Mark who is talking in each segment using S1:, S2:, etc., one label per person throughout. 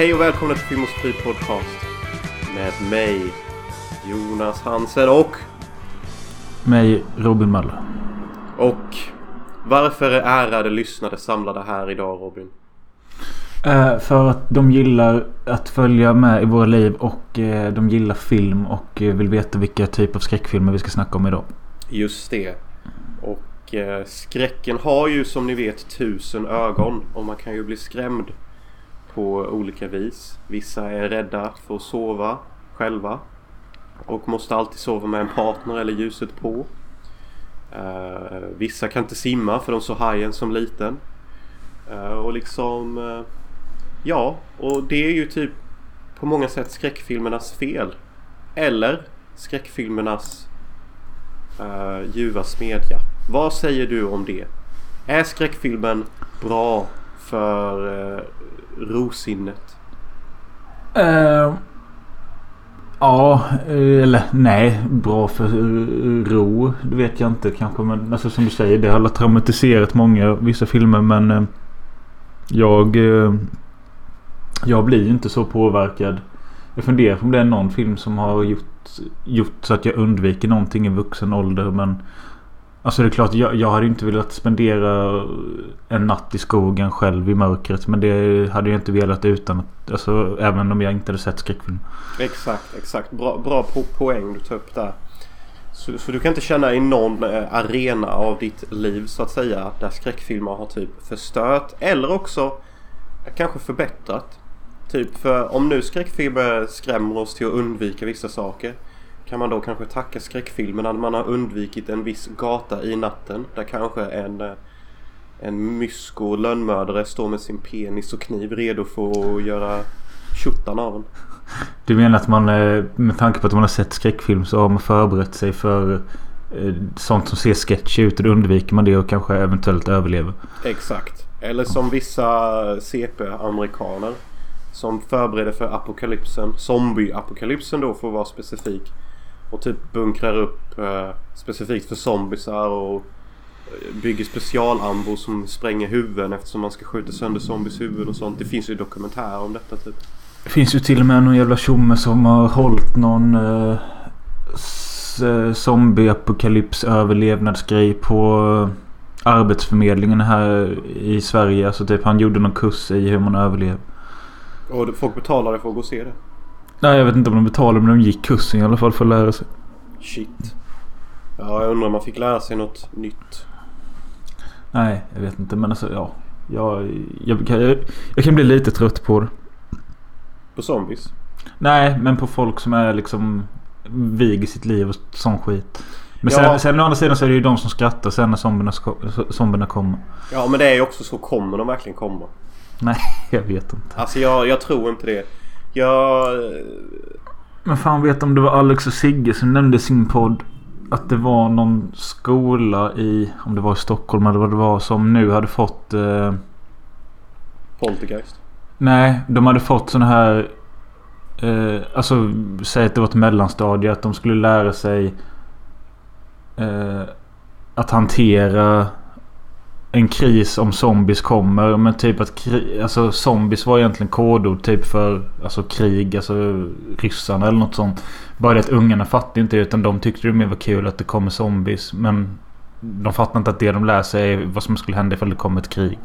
S1: Hej och välkomna till Film och Sprit Podcast. Med mig, Jonas Hansen och...
S2: Mig, Robin Möller.
S1: Och varför är ärade lyssnare samlade här idag Robin?
S2: Eh, för att de gillar att följa med i våra liv och eh, de gillar film och eh, vill veta vilka typ av skräckfilmer vi ska snacka om idag.
S1: Just det. Och eh, skräcken har ju som ni vet tusen ögon och man kan ju bli skrämd på olika vis. Vissa är rädda för att sova själva och måste alltid sova med en partner eller ljuset på. Uh, vissa kan inte simma för de såg hajen som liten. Uh, och liksom... Uh, ja, och det är ju typ på många sätt skräckfilmernas fel. Eller skräckfilmernas uh, ljuva smedja. Vad säger du om det? Är skräckfilmen bra för uh, rosinnet?
S2: Eh, ja, eller nej. Bra för eh, ro. Det vet jag inte kanske. Men alltså, som du säger. Det har traumatiserat många vissa filmer. Men eh, jag... Jag blir ju inte så påverkad. Jag funderar på om det är någon film som har gjort, gjort så att jag undviker någonting i vuxen ålder. Men Alltså det är klart, jag, jag hade inte velat spendera en natt i skogen själv i mörkret. Men det hade jag inte velat utan att, alltså även om jag inte hade sett skräckfilm.
S1: Exakt, exakt. Bra, bra po- poäng du tar upp där. Så, så du kan inte känna i någon eh, arena av ditt liv så att säga där skräckfilmer har typ förstört eller också kanske förbättrat. Typ för om nu skräckfilmer skrämmer oss till att undvika vissa saker kan man då kanske tacka skräckfilmen att man har undvikit en viss gata i natten där kanske en eh, en mysko lönnmördare står med sin penis och kniv redo för att göra tjuttan av en.
S2: Du menar att man eh, med tanke på att man har sett skräckfilm så har man förberett sig för eh, sånt som ser sketchy ut. Och då undviker man det och kanske eventuellt överlever.
S1: Exakt. Eller som vissa CP-amerikaner som förbereder för apokalypsen. Zombie-apokalypsen då för att vara specifik. Och typ bunkrar upp eh, specifikt för zombisar och eh, bygger specialambo som spränger huvuden eftersom man ska skjuta sönder zombies huvud och sånt. Det finns ju dokumentärer om detta typ.
S2: Det finns ju till och med någon jävla tjomme som har hållit någon eh, eh, zombie-apokalyps överlevnadsgrej på eh, Arbetsförmedlingen här i Sverige. Alltså typ han gjorde någon kurs i hur man överlever.
S1: Och folk betalade för att gå och se det.
S2: Nej jag vet inte om de betalade men de gick kursen i alla fall för att lära sig.
S1: Shit. Ja, jag undrar om man fick lära sig något nytt.
S2: Nej jag vet inte men alltså ja. Jag, jag, kan- jag, jag kan bli lite trött på det.
S1: På zombies.
S2: Nej men på folk som är liksom Viger sitt liv och sån skit. Men sen,
S1: Ja.
S2: sen å andra sidan så är det ju de som skrattar sen när zombierna, zombierna kommer.
S1: Ja, men det är ju också så. Kommer de verkligen komma?
S2: Nej jag vet inte.
S1: Alltså jag, jag tror inte det. Jag...
S2: Men fan vet om det var Alex och Sigge som nämnde sin podd. Att det var någon skola i, om det var i Stockholm eller vad det var, som nu hade fått... Eh,
S1: Poltergeist.
S2: nej, de hade fått sån här... Eh, alltså, säg att det var ett mellanstadie. Att de skulle lära sig... Eh, att hantera en kris om zombies kommer. Men typ att kri- alltså, zombies var egentligen kodord typ för alltså, krig. Alltså ryssarna eller något sånt. Bara det att ungarna fattade inte utan de tyckte det mer var kul att det kommer zombies. Men de fattar inte att det de lär sig är vad som skulle hända ifall det kom ett krig.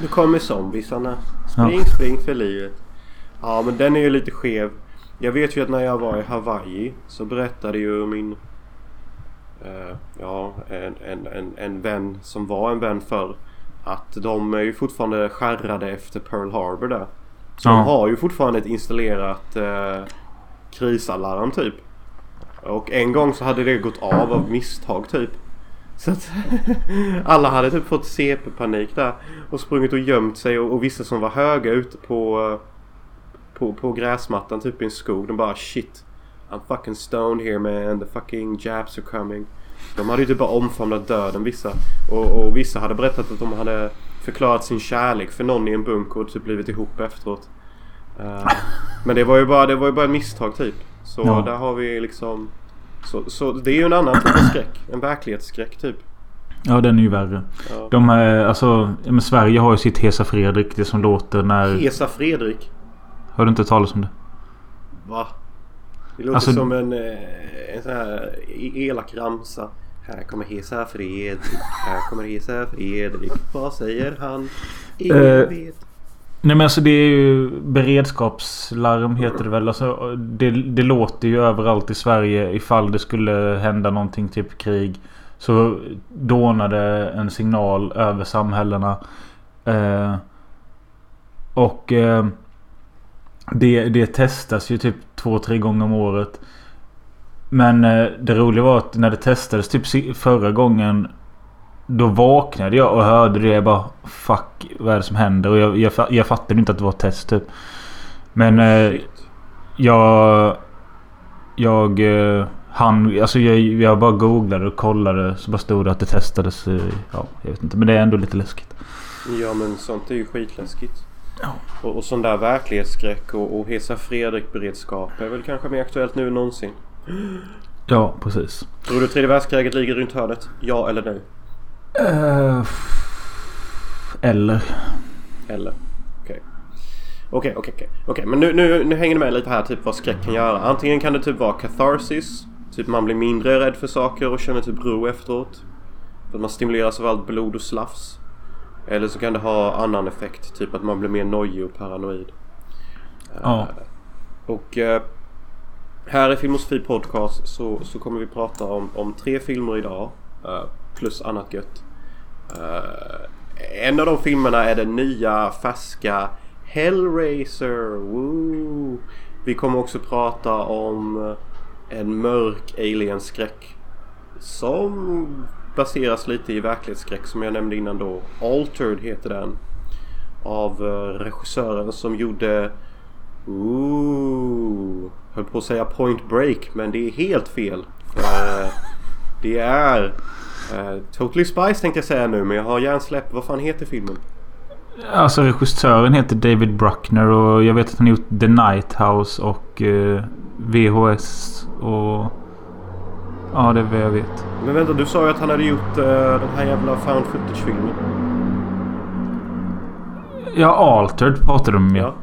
S1: Nu kommer zombiesarna. Spring, spring för livet. Ja, men den är ju lite skev. Jag vet ju att när jag var i Hawaii så berättade ju min... eh, ja, en, en, en, en vän som var en vän förr. Att de är ju fortfarande skärrade efter Pearl Harbor där. Så
S2: Ja.
S1: de har ju fortfarande ett installerat eh, krisalarm typ. Och en gång så hade det gått av av misstag typ. Så att alla hade typ fått CP-panik där. Och sprungit och gömt sig och, och vissa som var höga ute på, eh, på, på gräsmattan typ i en skog. De bara shit. I'm fucking stoned here man. The fucking jabs are coming. De hade ju typ bara omfamnat döden vissa. Och, och vissa hade berättat att de hade förklarat sin kärlek för någon i en bunker och typ blivit ihop efteråt. Eh, men det var ju bara, det var ju bara ett misstag typ. Så
S2: Ja.
S1: där har vi liksom... Så, så det är ju en annan typ av skräck. En verklighetsskräck typ.
S2: Ja, den är ju värre.
S1: Ja.
S2: De är, alltså, men Sverige har ju sitt Hesa Fredrik. Det som låter när...
S1: Hesa Fredrik.
S2: Har du inte talat om det?
S1: Va? Det låter
S2: Alltså-
S1: som en, eh, en sån här e- elak ramsa. Här kommer Hesa Fredrik. Här kommer Hesa Fredrik. Vad säger han? Ingen vet.
S2: Nej men alltså det är ju beredskapslarm heter det väl. Alltså, det, det låter ju överallt i Sverige ifall det skulle hända någonting typ krig. Så dånade en signal över samhällena. Eh, och eh, det, det testas ju typ två, tre gånger om året. Men eh, det roliga var att när det testades typ förra gången då vaknade jag och hörde det. Jag bara Fuck vad är det som händer? Och jag, jag, jag fattade inte att det var ett test typ. Men eh,
S1: Shit.
S2: jag... Jag... Eh, han, alltså jag, jag bara googlade och kollade. Så bara stod det att det testades. eh, Ja, jag vet inte. Men det är ändå lite läskigt.
S1: Ja men sånt är ju skitläskigt.
S2: Ja.
S1: Och, och sån där verklighetsskräck och, och Hesa Fredrik-beredskap är väl kanske mer aktuellt nu än någonsin.
S2: Ja, precis.
S1: Tror du tredje världskriget ligger runt hörnet? Ja eller nej?
S2: Eh, eller?
S1: Eller? Okej. Okej, okej, okej. Men nu, nu, nu hänger ni med lite här typ vad skräck kan göra. Antingen kan det typ vara catharsis. Typ man blir mindre rädd för saker och känner typ ro efteråt. För att man stimuleras av allt blod och slafs. Eller så kan det ha annan effekt. Typ att man blir mer nojig och paranoid.
S2: Ja.
S1: Eh, Och eh, här i Filmosofi Podcast så, så kommer vi prata om, om tre filmer idag. eh, plus annat gött. En av de filmerna är den nya färska Hellraiser. Woo! Vi kommer också prata om en mörk alien-skräck. Som baseras lite i verklighetsskräck som jag nämnde innan då. Altered heter den. Av eh, regissören som gjorde Ooh, höll på att säga Point Break men det är helt fel. För, det är Uh, Totally Spice tänkte jag säga nu men jag har hjärnsläpp. Vad fan heter filmen?
S2: Alltså regissören heter David Bruckner och jag vet att han har gjort The Night House och eh, VHS och... Ja, det är vad jag vet.
S1: Men vänta, du sa ju att han hade gjort eh, den här jävla found footage-filmen.
S2: Ja, Altered pratade de om
S1: Ja.
S2: ja.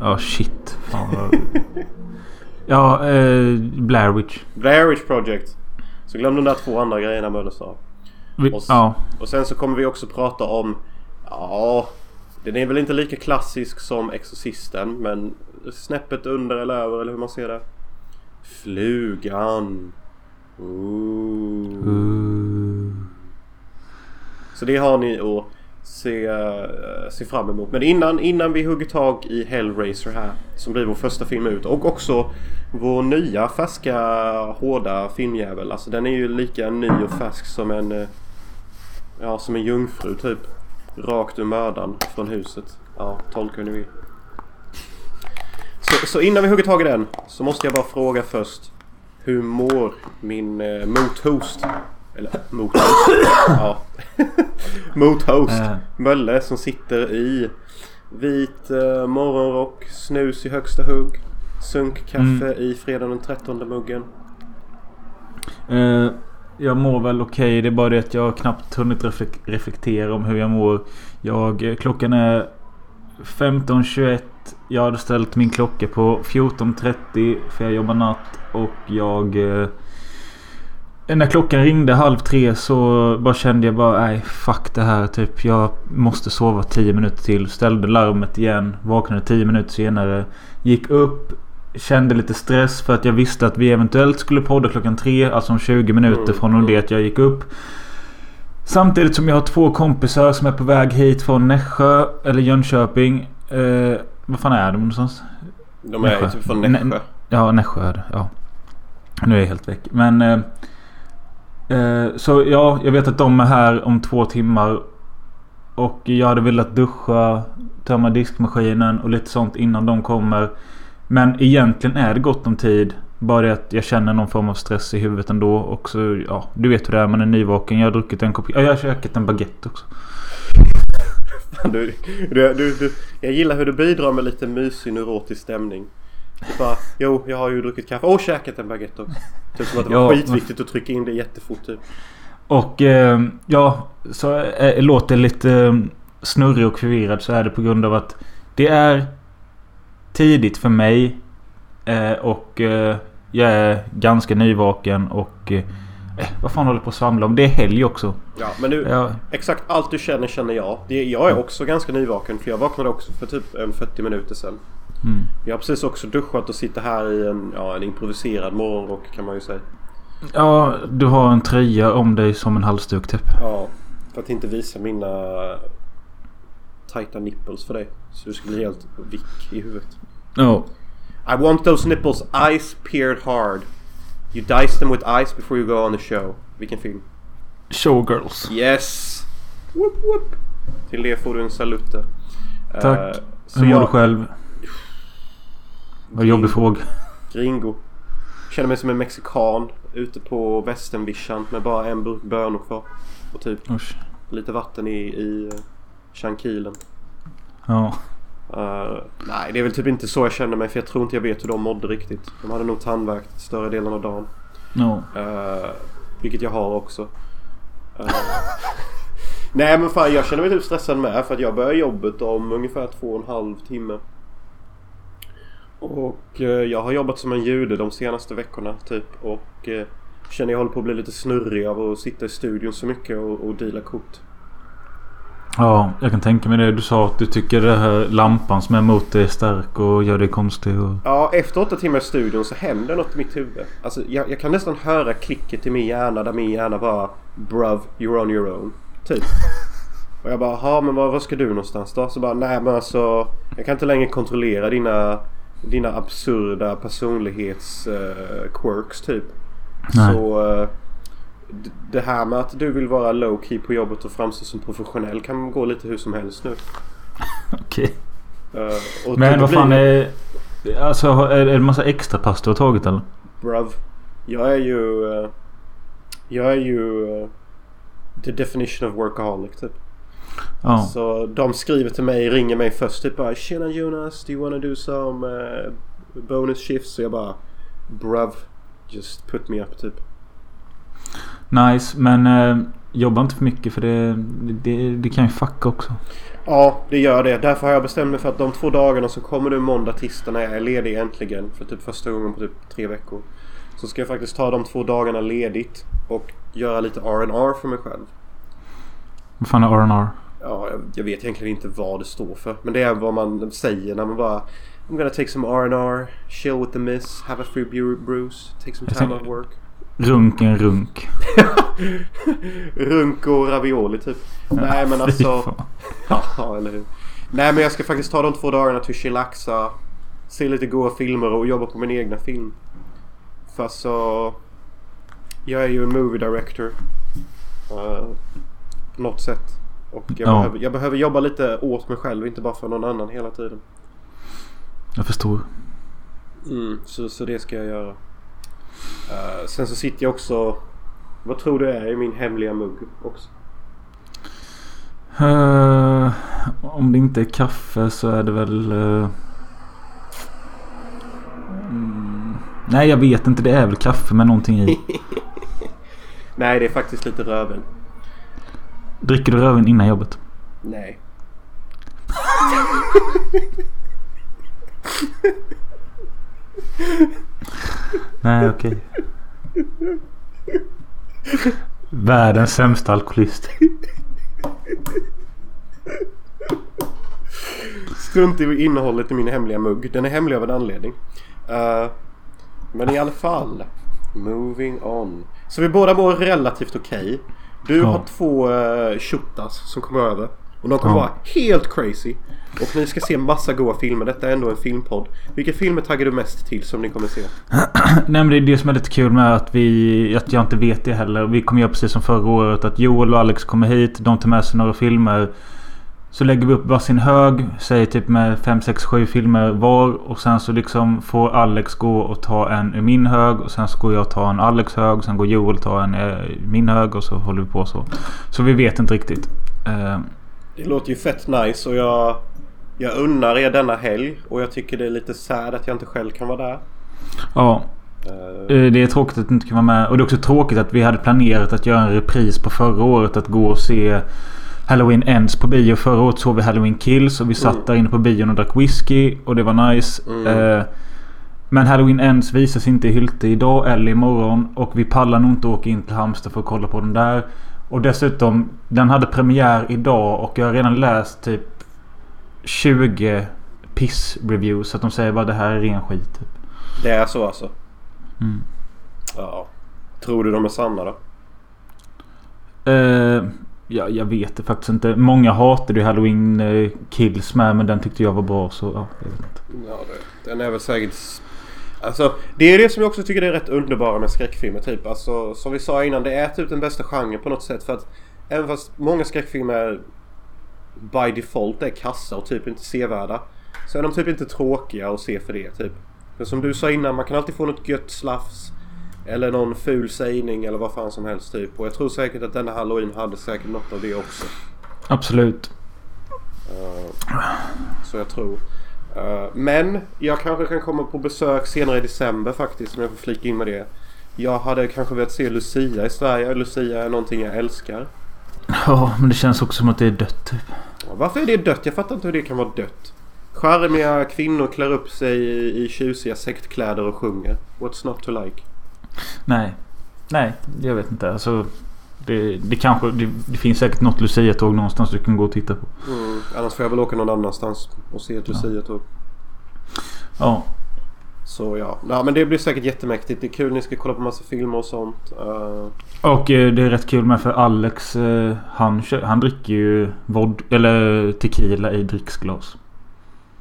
S2: Ja, shit. Fan vad... ja, eh, Blair Witch.
S1: Blair Witch Project. Så glöm de där två andra grejerna Möller sa. Och
S2: ja.
S1: Och sen så kommer vi också prata om... Ja... Den är väl inte lika klassisk som Exorcisten men snäppet under eller över eller hur man ser det. Flugan. Ooh.
S2: Ooh.
S1: Så det har ni att se, eh, se fram emot. Men innan, innan vi hugger tag i Hellraiser här. Som blir vår första film ut. Och också vår nya färska hårda filmjävel. Alltså den är ju lika ny och färsk som en... Eh, ja, som en jungfru typ. Rakt ur mördaren från huset. Ja, tolka hur ni vill. Så, så innan vi hugger tag i den så måste jag bara fråga först. Hur mår min eh, mothost? Eller mothost? ja. mothost.
S2: Eh.
S1: Mölle som sitter i vit eh, morgonrock, snus i högsta hugg. Sunkkaffe
S2: Mm.
S1: i fredag den 13 muggen.
S2: eh, jag mår väl okej. Det är bara det att jag har knappt hunnit reflek- reflektera om hur jag mår. Jag, eh, klockan är 15.21. Jag hade ställt min klocka på 14.30 för jag jobbar natt. Och jag... Eh, när klockan ringde halv tre så bara kände jag bara nej fuck det här typ. Jag måste sova 10 minuter till. Ställde larmet igen. Vaknade 10 minuter senare. Gick upp. Kände lite stress för att jag visste att vi eventuellt skulle podda klockan tre. Alltså om 20 minuter
S1: Mm,
S2: från och det att jag gick upp. Samtidigt som jag har två kompisar som är på väg hit från Nässjö. Eller Jönköping. Eh, vad fan är de någonstans?
S1: De är
S2: Nässjö.
S1: typ från
S2: Nä-
S1: Nässjö.
S2: Ja, Nässjö är det. Ja. Nu är jag helt väck. Men... Eh, Eh, så ja, jag vet att de är här om två timmar. Och jag hade velat duscha, tömma diskmaskinen och lite sånt innan de kommer. Men egentligen är det gott om tid. Bara det att jag känner någon form av stress i huvudet ändå. Och så, ja, du vet hur det är. Man är nyvaken. Jag har druckit en kopp... Ja, jag har käkat en baguette också.
S1: Du, du, du, jag gillar hur du bidrar med lite mysig neurotisk stämning. Du bara, jo, jag har ju druckit kaffe och käkat en baguette också. Typ som att det var
S2: Ja,
S1: skitviktigt att trycka in det jättefort typ.
S2: Och eh, ja, så eh, låter lite eh, snurrig och förvirrad så är det på grund av att det är tidigt för mig. Eh, och eh, jag är ganska nyvaken och eh, vad fan håller jag på att svamla om? Det är helg också.
S1: Ja, men du,
S2: Ja,
S1: exakt allt du känner känner jag. Det, jag är också ganska nyvaken för jag vaknade också för typ en 40 minuter sedan.
S2: mm.
S1: Jag har precis också duschat och sitter här i en, ja, en improviserad morgonrock kan man ju säga.
S2: ja, du har en tröja om dig som en halsduk typ.
S1: Ja, för att inte visa mina tajta nipples för dig. Så du ska bli helt vick i huvudet.
S2: Ja.
S1: I want those nipples ice peered hard. You dice them with ice before you go on the show. Vilken film?
S2: Showgirls.
S1: Yes! Whoop, whoop. Till det får du en salute.
S2: Tack.
S1: Eh, så
S2: Hur mår du
S1: jag,
S2: själv? Vad jobbig fråga.
S1: Gringo. Känner mig som en mexikan ute på västernvischan med bara en burk bönor kvar. Och typ
S2: Usch.
S1: lite vatten i, i uh, chankilen.
S2: Ja.
S1: Eh, nej, det är väl typ inte så jag känner mig för jag tror inte jag vet hur de mådde riktigt. De hade nog tandvärk större delen av dagen.
S2: Ja.
S1: Eh, vilket jag har också. Eh, nej men fan jag känner mig typ stressad med för att jag börjar jobbet om ungefär två och en halv timme. Och jag har jobbat som en jude de senaste veckorna typ. Och känner jag håller på att bli lite snurrig av att sitta i studion så mycket och, och deala kort.
S2: Ja, jag kan tänka mig det. Du sa att du tycker det här lampan som är emot dig är stark och gör dig konstig. Och...
S1: Ja, efter åtta timmar i studion så händer något i mitt huvud. Alltså, jag, jag kan nästan höra klicket i min hjärna där min hjärna bara Bruv, you're on your own. Typ. Och jag bara, ja men var, var ska du någonstans då? Så bara, nej men alltså jag kan inte längre kontrollera dina, dina absurda personlighets quirks typ.
S2: Nej.
S1: Så d- det här med att du vill vara low key på jobbet och framstå som professionell kan gå lite hur som helst nu.
S2: Okej.
S1: Eh, och
S2: Men vad
S1: blir-
S2: fan är... Alltså är är det en massa extra pass du har tagit eller?
S1: Bruv. Jag är ju... eh, jag är ju... eh, the definition of workaholic typ.
S2: Ja.
S1: Så de skriver till mig, ringer mig först typ bara Tjena Jonas, do you wanna do some eh, bonus shifts? Så jag bara Bruv, just put me up typ.
S2: Nice. Men eh, jobba inte för mycket för det, det, det kan ju fucka också.
S1: Ja, det gör det. Därför har jag bestämt mig för att de två dagarna som kommer nu måndag, tisdag när jag är ledig äntligen. För typ första gången på typ tre veckor. Så ska jag faktiskt ta de två dagarna ledigt och göra lite R&R för mig själv.
S2: Vad fan är R&R?
S1: Ja, jag, jag vet egentligen inte vad det står för. Men det är vad man säger när man bara I'm gonna take some R&R, chill with the miss, have a free brew- bruise, take some time off work.
S2: Runk en runk.
S1: Runk och ravioli typ. Nej men alltså... Ja, eller hur. Nej men jag ska faktiskt ta de två dagarna till chillaxa. Se lite goa filmer och jobba på min egna film. För så... Jag är ju en movie director. eh, på något sätt. Och jag,
S2: Ja.
S1: behöver, jag behöver jobba lite åt mig själv, inte bara för någon annan hela tiden.
S2: Jag förstår.
S1: Mm, så, så det ska jag göra. Eh, sen så sitter jag också... Vad tror du är i min hemliga mugg också?
S2: Eh, om det inte är kaffe så är det väl... eh, mm, nej jag vet inte. Det är väl kaffe med någonting i.
S1: Nej, det är faktiskt lite röven.
S2: Dricker du rödvin innan jobbet?
S1: Nej.
S2: Nej okej. Världens sämsta alkoholist.
S1: Strunt i innehållet i min hemliga mugg. Den är hemlig av en anledning. Eh, men i alla fall. Moving on. Så vi båda mår relativt okej. Du
S2: Ja.
S1: har två uh, som kommer över. Och de kommer
S2: Ja.
S1: vara helt crazy. Och ni ska se massa goa filmer. Detta är ändå en filmpodd. Vilka filmer taggar du mest till som ni kommer se?
S2: Nej men det är det som är lite kul med att vi... Att jag inte vet det heller. Vi kommer göra precis som förra året. Att Joel och Alex kommer hit. De tar med sig några filmer. Så lägger vi upp varsin hög. Säger typ med 5, 6, 7 filmer var. Och sen så liksom får Alex gå och ta en ur min hög. Och sen så går jag och tar en Alex hög. Sen går Joel och tar en ur min hög. Och så håller vi på så. Så vi vet inte riktigt. Eh,
S1: Det låter ju fett nice och jag, jag unnar er denna helg. Och jag tycker det är lite sad att jag inte själv kan vara där.
S2: ja.
S1: Eh,
S2: Eh, Det är tråkigt att du inte kan vara med. Och det är också tråkigt att vi hade planerat att göra en repris på förra året. Att gå och se Halloween Ends på bio. Förra året såg vi Halloween Kills. Och vi satt
S1: Mm.
S2: där inne på bion och drack whisky. Och det var nice.
S1: Mm.
S2: Eh, Men Halloween Ends visas inte i Hylte idag eller imorgon. Och vi pallar nog inte åka in till Halmstad för att kolla på den där. Och dessutom, den hade premiär idag och jag har redan läst typ 20 piss-reviews. Så att de säger bara det här är ren skit. Typ.
S1: det är så alltså.
S2: Mm.
S1: Ja. Tror du de är sanna då?
S2: Eh, ja, jag vet det faktiskt inte. Många hatade ju Halloween eh, Kills med. Men den tyckte jag var bra. Så ja, jag vet inte.
S1: Ja, det, den är väl säkert... Alltså, det är det som jag också tycker är rätt underbara med skräckfilmer typ. Alltså, som vi sa innan, det är typ den bästa genren på något sätt. För att även fast många skräckfilmer by default är kassa och typ inte sevärda. Så är de typ inte tråkiga att se för det typ. För som du sa innan, man kan alltid få något gött slafs. Eller någon ful sägning eller vad fan som helst typ. Och jag tror säkert att denna halloween hade säkert något av det också.
S2: Absolut.
S1: Eh, så jag tror. Eh, men jag kanske kan komma på besök senare i december faktiskt om jag får flika in med det. Jag hade kanske velat se Lucia i Sverige. Lucia är någonting jag älskar.
S2: Ja, men det känns också som att det är dött typ.
S1: Varför är det dött? Jag fattar inte hur det kan vara dött. Charmiga kvinnor klär upp sig i, i tjusiga sektkläder och sjunger. What's not to like?
S2: Nej. Nej, jag vet inte. Alltså, det, det kanske... Det, det finns säkert något Lucia-tåg någonstans du kan gå och titta på.
S1: Mm, annars får jag väl åka någon annanstans och se ett Lucia-tåg.
S2: Ja.
S1: Så ja. ja, men det blir säkert jättemäktigt. Det är kul. Ni ska kolla på massa filmer och sånt. Eh,
S2: Och eh, det är rätt kul med för Alex. Eh, han, han dricker ju vod eller tequila i dricksglas.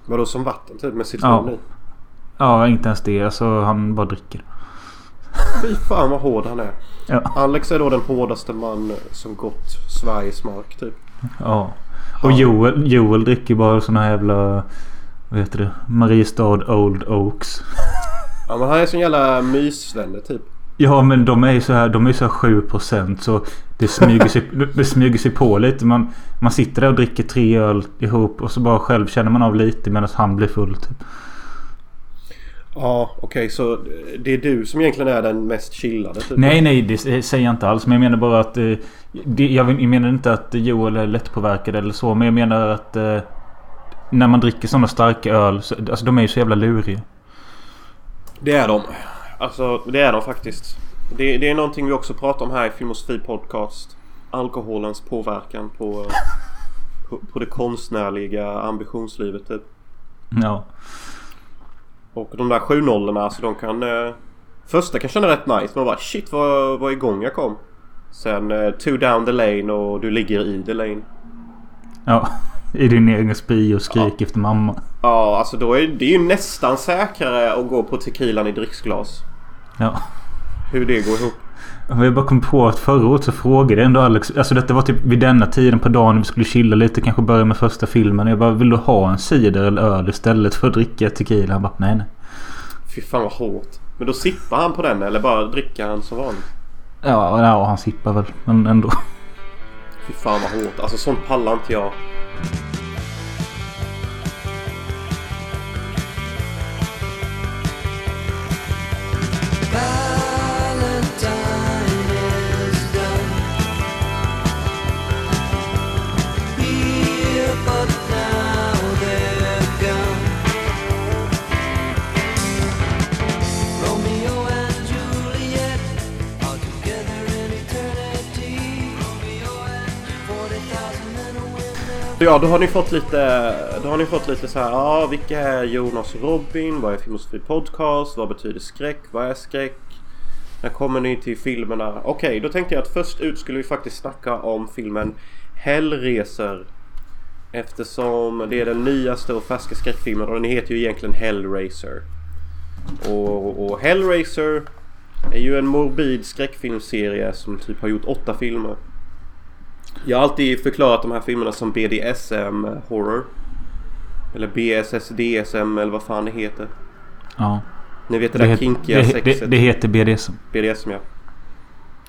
S1: vadå som vatten typ med citron
S2: Ja.
S1: i?
S2: Ja, inte ens det. Alltså han bara dricker.
S1: Fy fan vad hård han är.
S2: Ja.
S1: Alex är då den hårdaste man som gått Sveriges mark typ.
S2: Ja. Och Joel, Joel dricker bara såna här jävla... Vad heter det? Mariestad Old Oaks.
S1: Ja men han är sån jävla myssvenne typ.
S2: Ja men de är ju så här, de är så här 7% så det smyger, sig, det smyger sig på lite. Man, man sitter där och dricker tre öl ihop och så bara själv känner man av lite medan han blir full typ.
S1: Ja okej så det är du som egentligen är den mest chillade typ.
S2: Nej nej det säger jag inte alls. Men jag menar bara att... Eh, det, jag menar inte att Joel är lättpåverkad eller så. Men jag menar att... Eh, när man dricker sådana starka öl. Så, alltså de är ju så jävla luriga.
S1: Det är de. Alltså det är de faktiskt. Det, det är någonting vi också pratar om här i Filmosofi Podcast. Alkoholens påverkan på, på, på det konstnärliga ambitionslivet typ.
S2: Ja.
S1: Och de där sju nollorna alltså de kan... Eh, första kan känna rätt nice. Man bara shit vad, vad igång jag kom. Sen eh, two down the lane och du ligger i the lane.
S2: Ja. I din egen spy och skrik efter mamma.
S1: Ja alltså då är det ju nästan säkrare att gå på tequilan i dricksglas.
S2: Ja.
S1: Hur det går ihop.
S2: Jag bara kom på att förra året så frågade ändå Alex. Alltså detta var typ vid denna tiden på dagen. Vi skulle chilla lite. Kanske börja med första filmen. Jag bara vill du ha en cider eller öl istället för att dricka tequila? Han bara nej nej.
S1: Fy fan vad hårt. Men då sippar han på den eller bara dricker han som vanligt?
S2: Ja, ja han sippar väl. Men ändå.
S1: Fy fan vad hårt. Alltså sånt pallar inte jag. Ja, då har ni fått lite, då har ni fått lite så här, ja vilka är Jonas och Robin? Vad är Filmosofi Podcast? Vad betyder skräck? Vad är skräck? När kommer ni till filmerna? Okej, då tänkte jag att först ut skulle vi faktiskt snacka om filmen Hellraiser. Eftersom det är den nyaste och färska skräckfilmen och den heter ju egentligen Hellraiser. Och, och Hellraiser är ju en morbid skräckfilmserie som typ har gjort åtta filmer. Jag har alltid förklarat de här filmerna som BDSM horror. Eller BSS, DSM eller vad fan det heter.
S2: Ja.
S1: Ni vet det, där
S2: het-
S1: kinkiga
S2: det,
S1: sexet.
S2: det, det heter BDSM.
S1: BDSM ja.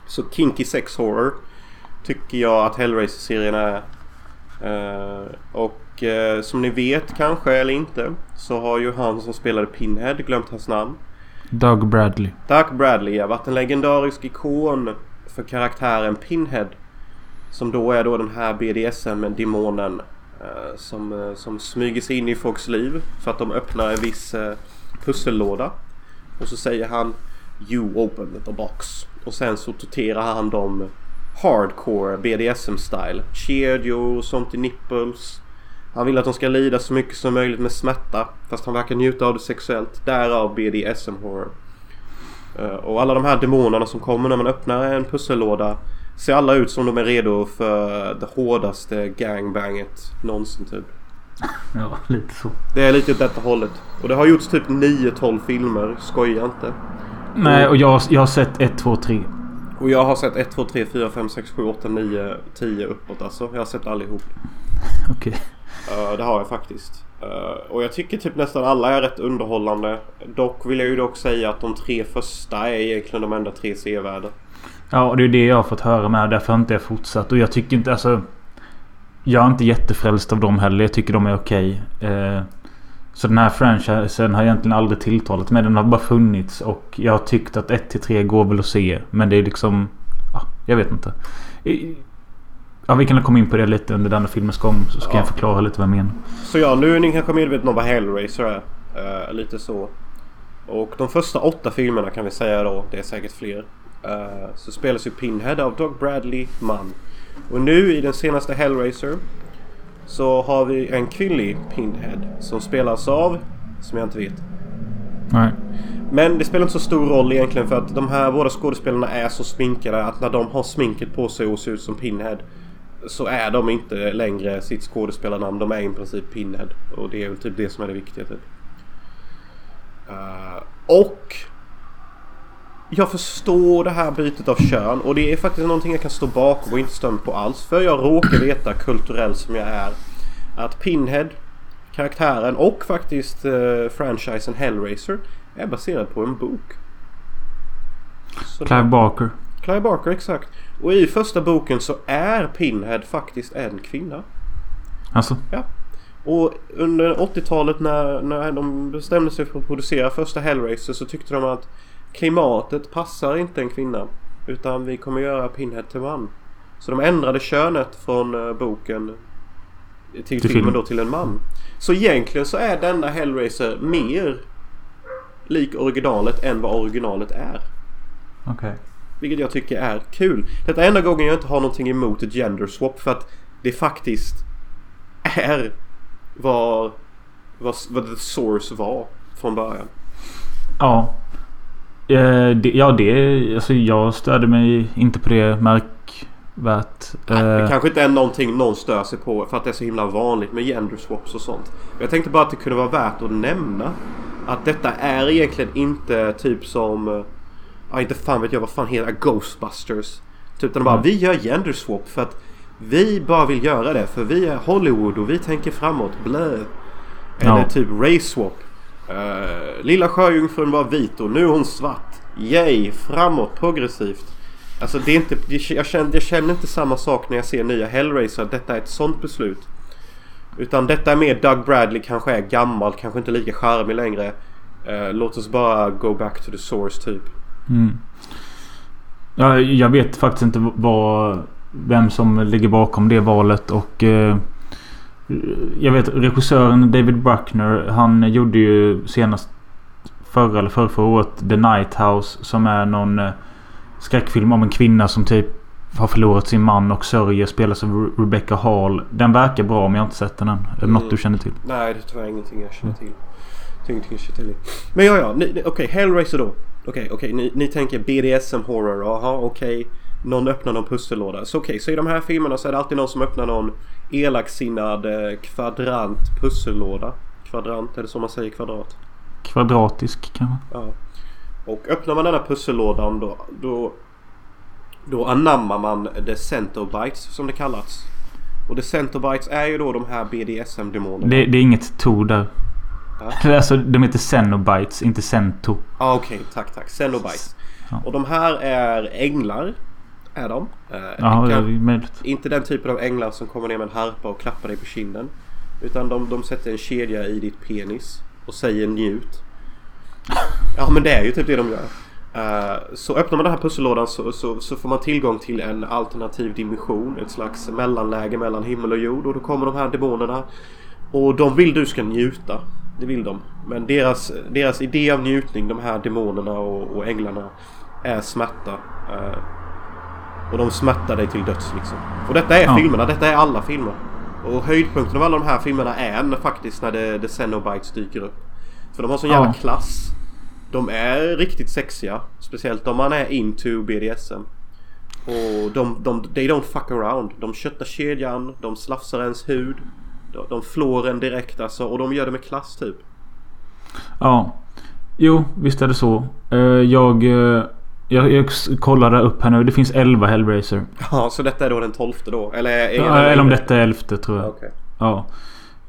S1: Så kinky sex horror tycker jag att Hellraiser-serien är. Eh, och eh, som ni vet kanske eller inte så har ju han som spelade Pinhead glömt hans namn.
S2: Doug Bradley.
S1: Doug Bradley har varit en legendarisk ikon för karaktären Pinhead. Som då är då den här BDSM-demonen. Eh, som, eh, som smyger sig in i folks liv för att de öppnar en viss eh, pussellåda. Och så säger han You open the box. Och sen så torterar han dem hardcore BDSM-style. Kedjor och sånt i nipples. Han vill att de ska lida så mycket som möjligt med smärta. Fast han verkar njuta av det sexuellt. Därav BDSM-horror. Eh, och alla de här demonerna som kommer när man öppnar en pussellåda ser alla ut som de är redo för det hårdaste gangbanget någonsin typ.
S2: Ja, lite så.
S1: Det är lite åt detta hållet. Och det har gjorts typ 9-12 filmer. Skoja inte.
S2: Nej, och jag, jag har sett 1, 2, 3.
S1: Och jag har sett 1, 2, 3, 4, 5, 6, 7, 8, 9, 10 uppåt alltså. Jag har sett allihop.
S2: Okej.
S1: Uh, det har jag faktiskt. Uh, och jag tycker typ nästan alla är rätt underhållande. Dock vill jag ju dock säga att de tre första är egentligen de enda tre sevärda.
S2: Ja, och det är det jag har fått höra med. Därför har inte jag fortsatt. Och jag tycker inte alltså... Jag är inte jättefrälst av dem heller. Jag tycker de är okej. Eh, så den här franchisen har egentligen aldrig tilltalat mig. Den har bara funnits. Och jag har tyckt att 1-3 går väl att se. Men det är liksom... Ja, jag vet inte. Ja, vi kan komma in på det lite under denna filmens gång. Så ska
S1: Ja.
S2: jag förklara lite vad jag menar.
S1: Så ja, nu är ni kanske medvetna om vad Hellraiser är. Eh, lite så. Och de första åtta filmerna kan vi säga då, det är säkert fler. Eh, så spelas ju Pinhead av Doug Bradley man. Och nu i den senaste Hellraiser så har vi en kvinnlig Pinhead som spelas av, som jag inte vet.
S2: Nej.
S1: Men det spelar inte så stor roll egentligen för att de här båda skådespelarna är så sminkade att när de har sminket på sig och ser ut som Pinhead så är de inte längre sitt skådespelarnamn. De är i princip Pinhead. Och det är väl typ det som är det viktiga typ. Eh, och jag förstår det här bytet av kön och det är faktiskt någonting jag kan stå bakom och inte stömma på alls. För jag råkar veta kulturell som jag är att Pinhead, karaktären och faktiskt eh, franchisen Hellraiser är baserad på en bok. Så
S2: Clive Barker.
S1: Clive Barker, exakt. Och i första boken så är Pinhead faktiskt en kvinna.
S2: Alltså.
S1: Och under 80-talet när, när de bestämde sig för att producera första Hellraiser så tyckte de att klimatet passar inte en kvinna. Utan vi kommer göra Pinhead till man. Så de ändrade könet från eh, boken till,
S2: Till
S1: filmen
S2: film.
S1: då till en man. Så egentligen så är denna Hellraiser mer lik originalet än vad originalet är.
S2: Okej.
S1: Vilket jag tycker är kul. Detta är enda gången jag inte har någonting emot ett gender swap för att det faktiskt är vad, vad, vad the source var från början.
S2: Ja. Eh, det, ja, det... Alltså jag stödde mig inte på det märkvärt.
S1: Det
S2: Eh,
S1: kanske inte är någonting någon stör sig på för att det är så himla vanligt med gender swaps och sånt. Jag tänkte bara att det kunde vara värt att nämna att detta är egentligen inte typ som... eh, Ja, inte fan vet jag vad fan heter Ghostbusters. Typ där de bara
S2: Mm.
S1: vi gör gender swap för att vi bara vill göra det för vi är Hollywood och vi tänker framåt. Blö. Eller
S2: Ja.
S1: typ race swap. Eh, lilla sjöjungfrun var vit och nu är hon svart. Yay! Framåt, progressivt. Alltså det är inte, jag, känner, jag känner inte samma sak när jag ser nya Hellraiser. Att detta är ett sånt beslut. Utan detta är mer Doug Bradley kanske är gammal, kanske inte lika charmig längre. Uh, låt oss bara go back to the source typ.
S2: mm. ja, jag vet faktiskt inte vad... Vem som ligger bakom det valet och... Eh, jag vet regissören David Bruckner. Han gjorde ju senast förra eller förra, förra året The Night House. Som är någon eh, skräckfilm om en kvinna som typ har förlorat sin man och sörjer. Spelas av Re- Rebecca Hall. Den verkar bra men jag har inte sett den än. Är det något
S1: Mm.
S2: du känner till?
S1: Nej, det är tyvärr ingenting jag känner till. Det är ingenting jag känner till. Men ja, ja. Okej, Hellraiser då. Okej, okej. Ni, ni tänker BDSM horror. Jaha, okej. Någon öppnar någon pussellåda. Så okej, så i de här filmerna så är det alltid någon som öppnar någon elaksinnad eh, kvadrant pussellåda. Kvadrant, är det så man säger kvadrat?
S2: Kvadratisk kanske?
S1: Ja. Och öppnar man denna pussellådan då, då, då anammar man the centerbites som det kallats. Och the centerbites är ju då de här BDSM-demonerna.
S2: Det, det är inget to där.
S1: Ja.
S2: Alltså de heter Xenobites, inte Cento.
S1: Ah, Okej, tack tack. Cenobites.
S2: Ja.
S1: Och de här är änglar. Är de. Eh,
S2: Ja, möjligt.
S1: Inte den typen av änglar som kommer ner med en harpa och klappar dig på kinden. Utan de, de sätter en kedja i ditt penis och säger njut. Ja men det är ju typ det de gör. Eh, så öppnar man den här pussellådan så, så, så får man tillgång till en alternativ dimension. Ett slags mellanläge mellan himmel och jord. Och då kommer de här demonerna. Och de vill du ska njuta. Det vill de. Men deras, deras idé av njutning, de här demonerna och, och änglarna, är smärta. Och de smärtar dig till döds liksom. Och detta är
S2: Ja.
S1: filmerna. Detta är alla filmer. Och höjdpunkten av alla de här filmerna är när, faktiskt när det, det Xenobites dyker upp. För de har sån jävla
S2: Ja.
S1: klass. De är riktigt sexiga. Speciellt om man är into BDSM. Och de, de, they don't fuck around. De köttar kedjan, de slafsar ens hud. De, de flår en direkt alltså. Och de gör det med klass typ.
S2: Ja. Jo, visst är det så. Eh, Jag, eh, jag, jag kollade upp här nu. Det finns 11 Hellraiser.
S1: Ja, så detta är då den tolfte då? Eller, är
S2: Ja, eller om detta är elfte tror jag.
S1: Okej.
S2: Ja.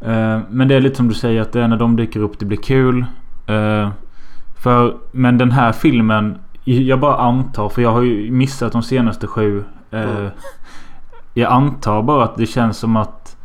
S2: Eh, Men det är lite som du säger att det är när de dyker upp det blir kul. Eh, För, men den här filmen. Jag bara antar för jag har ju missat de senaste sju. Eh,
S1: Mm.
S2: Jag antar bara att det känns som att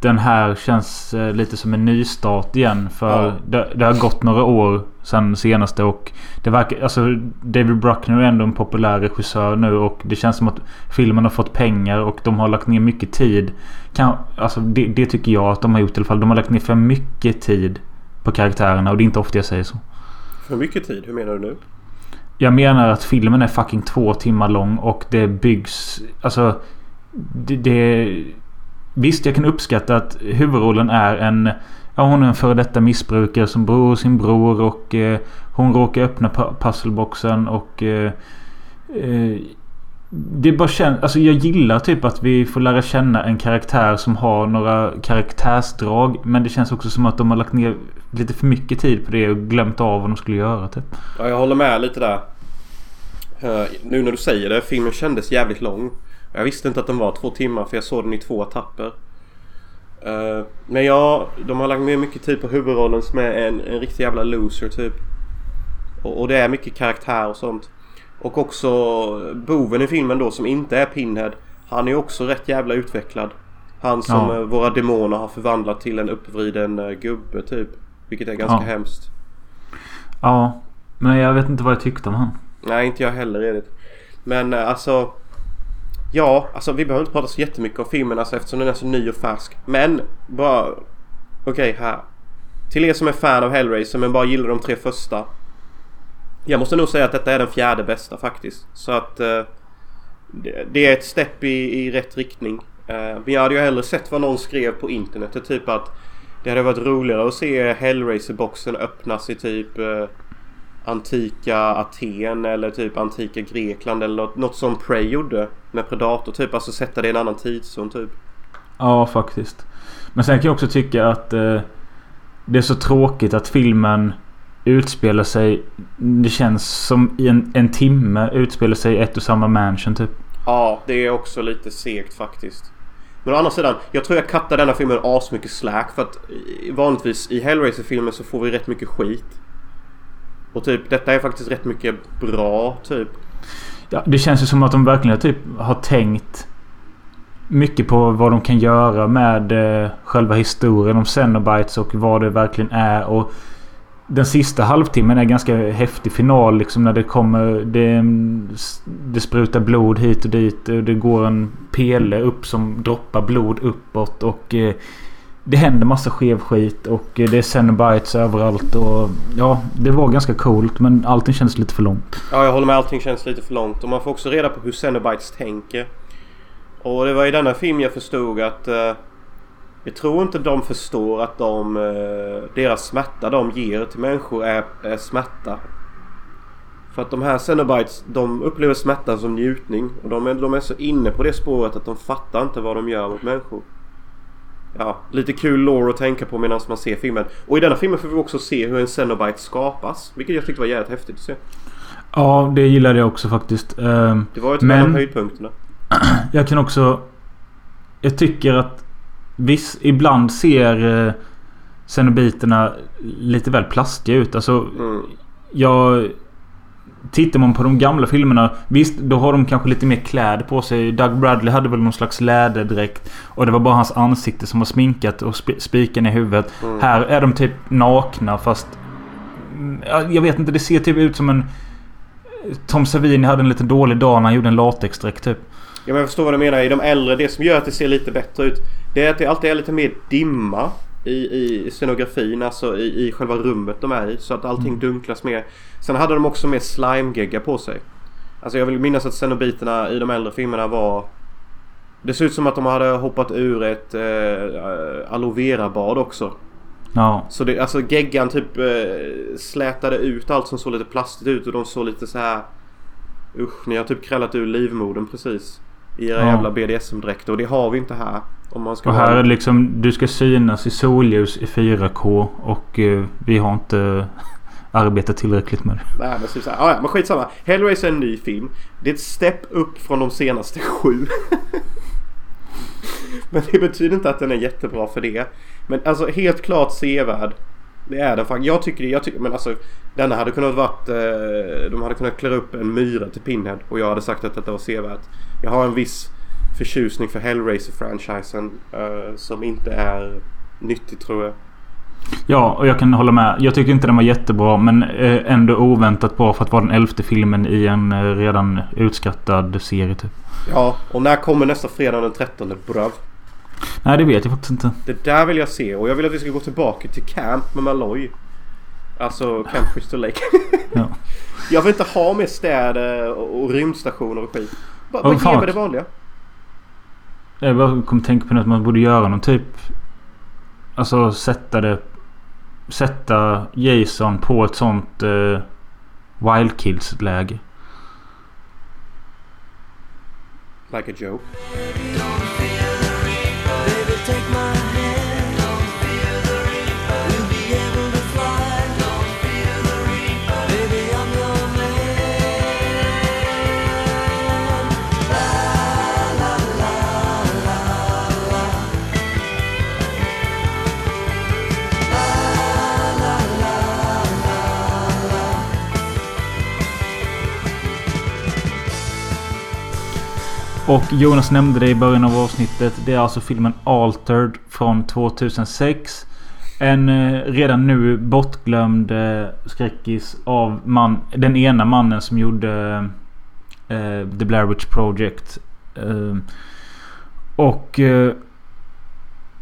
S2: den här känns lite som en nystart igen. För
S1: Ja.
S2: det, det har gått några år sedan senaste och det verkar... Alltså David Bruckner är ändå en populär regissör nu och det känns som att filmen har fått pengar och de har lagt ner mycket tid. Kan, alltså det, det tycker jag att de har gjort i alla fall. De har lagt ner för mycket tid på karaktärerna och det är inte ofta jag säger så.
S1: För mycket tid? Hur menar du nu?
S2: Jag menar att filmen är fucking två timmar lång och det byggs... Alltså... Det... det visst, jag kan uppskatta att huvudrollen är en... Ja, hon är en före detta missbrukare som bor hos sin bror och eh, hon råkar öppna pusselboxen och... Eh, eh, det bara känns... Alltså jag gillar typ att vi får lära känna en karaktär som har några karaktärsdrag. Men det känns också som att de har lagt ner lite för mycket tid på det och glömt av vad de skulle göra typ.
S1: Ja, jag håller med lite där. Uh, nu när du säger det, filmen kändes jävligt lång. Jag visste inte att den var två timmar för jag såg den i två etapper. Eh, men ja, de har lagt ner mycket tid på huvudrollen som är en, en riktig jävla loser typ. Och, och det är mycket karaktär och sånt. Och också boven i filmen då som inte är Pinhead. Han är också rätt jävla utvecklad. Han som
S2: Ja.
S1: eh, våra demoner har förvandlat till en uppvriden eh, gubbe typ. Vilket är ganska
S2: Ja.
S1: hemskt.
S2: Ja, men jag vet inte vad jag tyckte om han.
S1: Nej, inte jag heller Edith. Men alltså... Ja, alltså vi behöver inte prata så jättemycket om filmen alltså, eftersom den är så ny och färsk. Men bara... Okej, här. Till er som är fan av Hellraiser men bara gillar de tre första. Jag måste nog säga att detta är den fjärde bästa faktiskt. Så att... Eh, det, det är ett stepp i, i rätt riktning. Eh, men jag hade ju hellre sett vad någon skrev på internet. Typ att det hade varit roligare att se Hellraiser-boxen öppnas i typ... Eh, antika Aten eller typ antika Grekland eller något, något som Prey gjorde med Predator typ. Alltså sätta det i en annan tidszon typ.
S2: Ja, faktiskt. Men sen kan jag också tycka att eh, det är så tråkigt att filmen utspelar sig... Det känns som i en, en timme utspelar sig i ett och samma mansion typ.
S1: Ja, det är också lite segt faktiskt. Men å andra sidan, jag tror jag kattar denna filmen asmycket slack för att i- vanligtvis i Hellraiser-filmer så får vi rätt mycket skit. Och typ detta är faktiskt rätt mycket bra typ.
S2: Ja, det känns ju som att de verkligen typ har tänkt mycket på vad de kan göra med eh, själva historien om Xenobites och vad det verkligen är. Och den sista halvtimmen är ganska häftig final liksom när det kommer... Det, det sprutar blod hit och dit. och Det går en pele upp som droppar blod uppåt och... Eh, det händer massa skev skit och eh, det är Cenobites överallt och... Ja, det var ganska coolt men allting kändes lite för långt.
S1: Ja, jag håller med. Allting känns lite för långt. Och man får också reda på hur Cenobites tänker. Och det var i denna film jag förstod att... Eh, jag tror inte de förstår att de... Eh, deras smärta de ger till människor är, är smärta. För att de här Cenobites, de upplever smärta som njutning. Och de är, de är så inne på det spåret att de fattar inte vad de gör mot människor. Ja, lite kul lore att tänka på medan man ser filmen. Och i denna filmen får vi också se hur en Cenobite skapas. Vilket jag tyckte var jävligt häftigt att se.
S2: Ja, det gillade jag också faktiskt. Ehm,
S1: Det var ju ett
S2: Men-
S1: av de höjdpunkterna.
S2: Jag kan också... Jag tycker att viss, ibland ser eh, Cenobiterna lite väl plastiga ut. Alltså,
S1: Mm.
S2: jag... Tittar man på de gamla filmerna. Visst, då har de kanske lite mer kläder på sig. Doug Bradley hade väl någon slags läderdräkt. Och det var bara hans ansikte som var sminkat och sp- spiken i huvudet.
S1: Mm.
S2: Här är de typ nakna fast... Mm, ja, Jag vet inte, det ser typ ut som en... Tom Savini hade en lite dålig dag när han gjorde en latexdräkt typ.
S1: Ja men jag förstår vad du menar. I de äldre, det som gör att det ser lite bättre ut. Det är att det alltid är lite mer dimma i, i scenografin. Alltså i, i själva rummet de är i. Så att allting dunklas mer. Sen hade de också mer slime-gegga på sig. Alltså jag vill minnas att cenobiterna i de äldre filmerna var... Det ser ut som att de hade hoppat ur ett eh, aloe vera-bad också.
S2: Ja.
S1: Så det, alltså geggan typ eh, slätade ut allt som såg lite plastigt ut och de såg lite så här. Usch, ni har typ krällat ur livmodern precis. I era
S2: Ja.
S1: jävla BDSM-dräkter och det har vi inte här. Om man ska
S2: Och här är det liksom, du ska synas i solljus i 4K och eh, vi har inte arbetat tillräckligt med det.
S1: Nej men så här, ah, ja, men skitsamma. Hellraiser är en ny film. Det är ett step upp från de senaste sju. men det betyder inte att den är jättebra för det. Men alltså helt klart sevärd. Det är den faktiskt. Jag tycker. Jag tycker, men alltså denna hade kunnat varit... Eh, de hade kunnat klä upp en myra till Pinhead och jag hade sagt att detta var sevärt. Jag har en viss förtjusning för Hellraiser-franchisen eh, som inte är nyttig tror jag.
S2: Ja, och jag kan hålla med. Jag tycker inte den var jättebra men eh, ändå oväntat bra för att vara den elfte filmen i en redan utskattad serie typ.
S1: Ja, och när kommer nästa fredag den 13 brav?
S2: Nej, det vet jag faktiskt inte.
S1: Det där vill jag se och jag vill att vi ska gå tillbaka till Camp med Malloy. Alltså Camp Crystal Lake.
S2: Ja.
S1: jag vill inte ha mer städer och rymdstationer och skit. Bara, bara ge mig det vanliga.
S2: Jag bara kom att tänka på att man borde göra någon typ... Alltså sätta det... Sätta Jason på ett sånt eh, Wild Kills läge.
S1: Like a joke.
S2: Och Jonas nämnde det i början av avsnittet. Det är alltså filmen Altered från 2006. En eh, redan nu bortglömd eh, skräckis av man, den ena mannen som gjorde eh, eh The Blair Witch Project. Eh, och eh,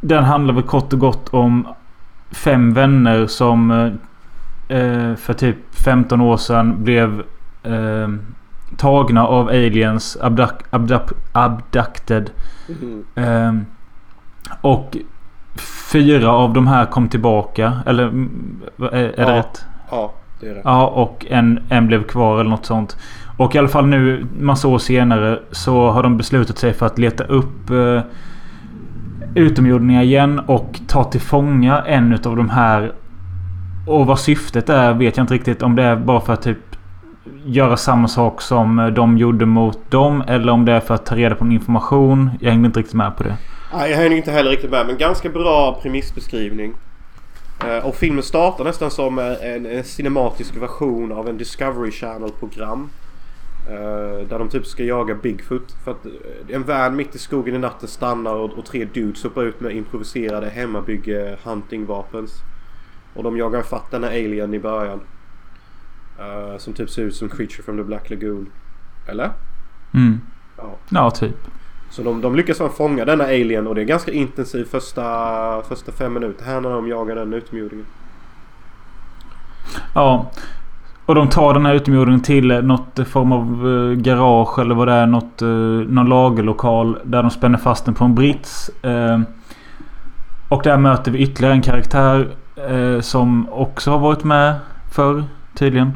S2: den handlar väl kort och gott om fem vänner som för typ 15 år sedan blev tagna av aliens. Abduct, abduct, abducted.
S1: Mhm.
S2: Ehm, och fyra av de här kom tillbaka. Eller mm, är, är
S1: Ja.
S2: det rätt?
S1: Ja, det är det.
S2: Ja, och en, en blev kvar eller något sånt. Och i alla fall nu, massa år senare, så har de beslutat sig för att leta upp eh, utomjordingar igen och ta till fånga en utav de här. Och vad syftet är vet jag inte riktigt. Om det är bara för att typ göra samma sak som eh, de gjorde mot dem. Eller om det är för att ta reda på information. Jag hängde inte riktigt med på det.
S1: Nej, jag hängde inte heller riktigt med men ganska bra premissbeskrivning. Eh, och filmen startar nästan som eh, en, en cinematisk version av en Discovery Channel-program. Där de typ ska jaga Bigfoot. För att en van mitt i skogen i natten stannar och, och tre dudes hoppar ut med improviserade hemmabygge hunting-vapens. Och de jagar fatt den här alien i början. Eh, som typ ser ut som Creature from the Black Lagoon. Eller?
S2: Mm.
S1: Ja.
S2: Ja, typ.
S1: Så de, de lyckas fånga denna alien och det är ganska intensivt första, första fem minuter här när de jagar den utomjordingen.
S2: Ja. Och de tar den här utomjordingen till eh, något form av eh, garage eller vad det är. Något, eh, någon lagerlokal. Där de spänner fast den på en brits. Eh, och där möter vi ytterligare en karaktär. Eh, som också har varit med förr tydligen.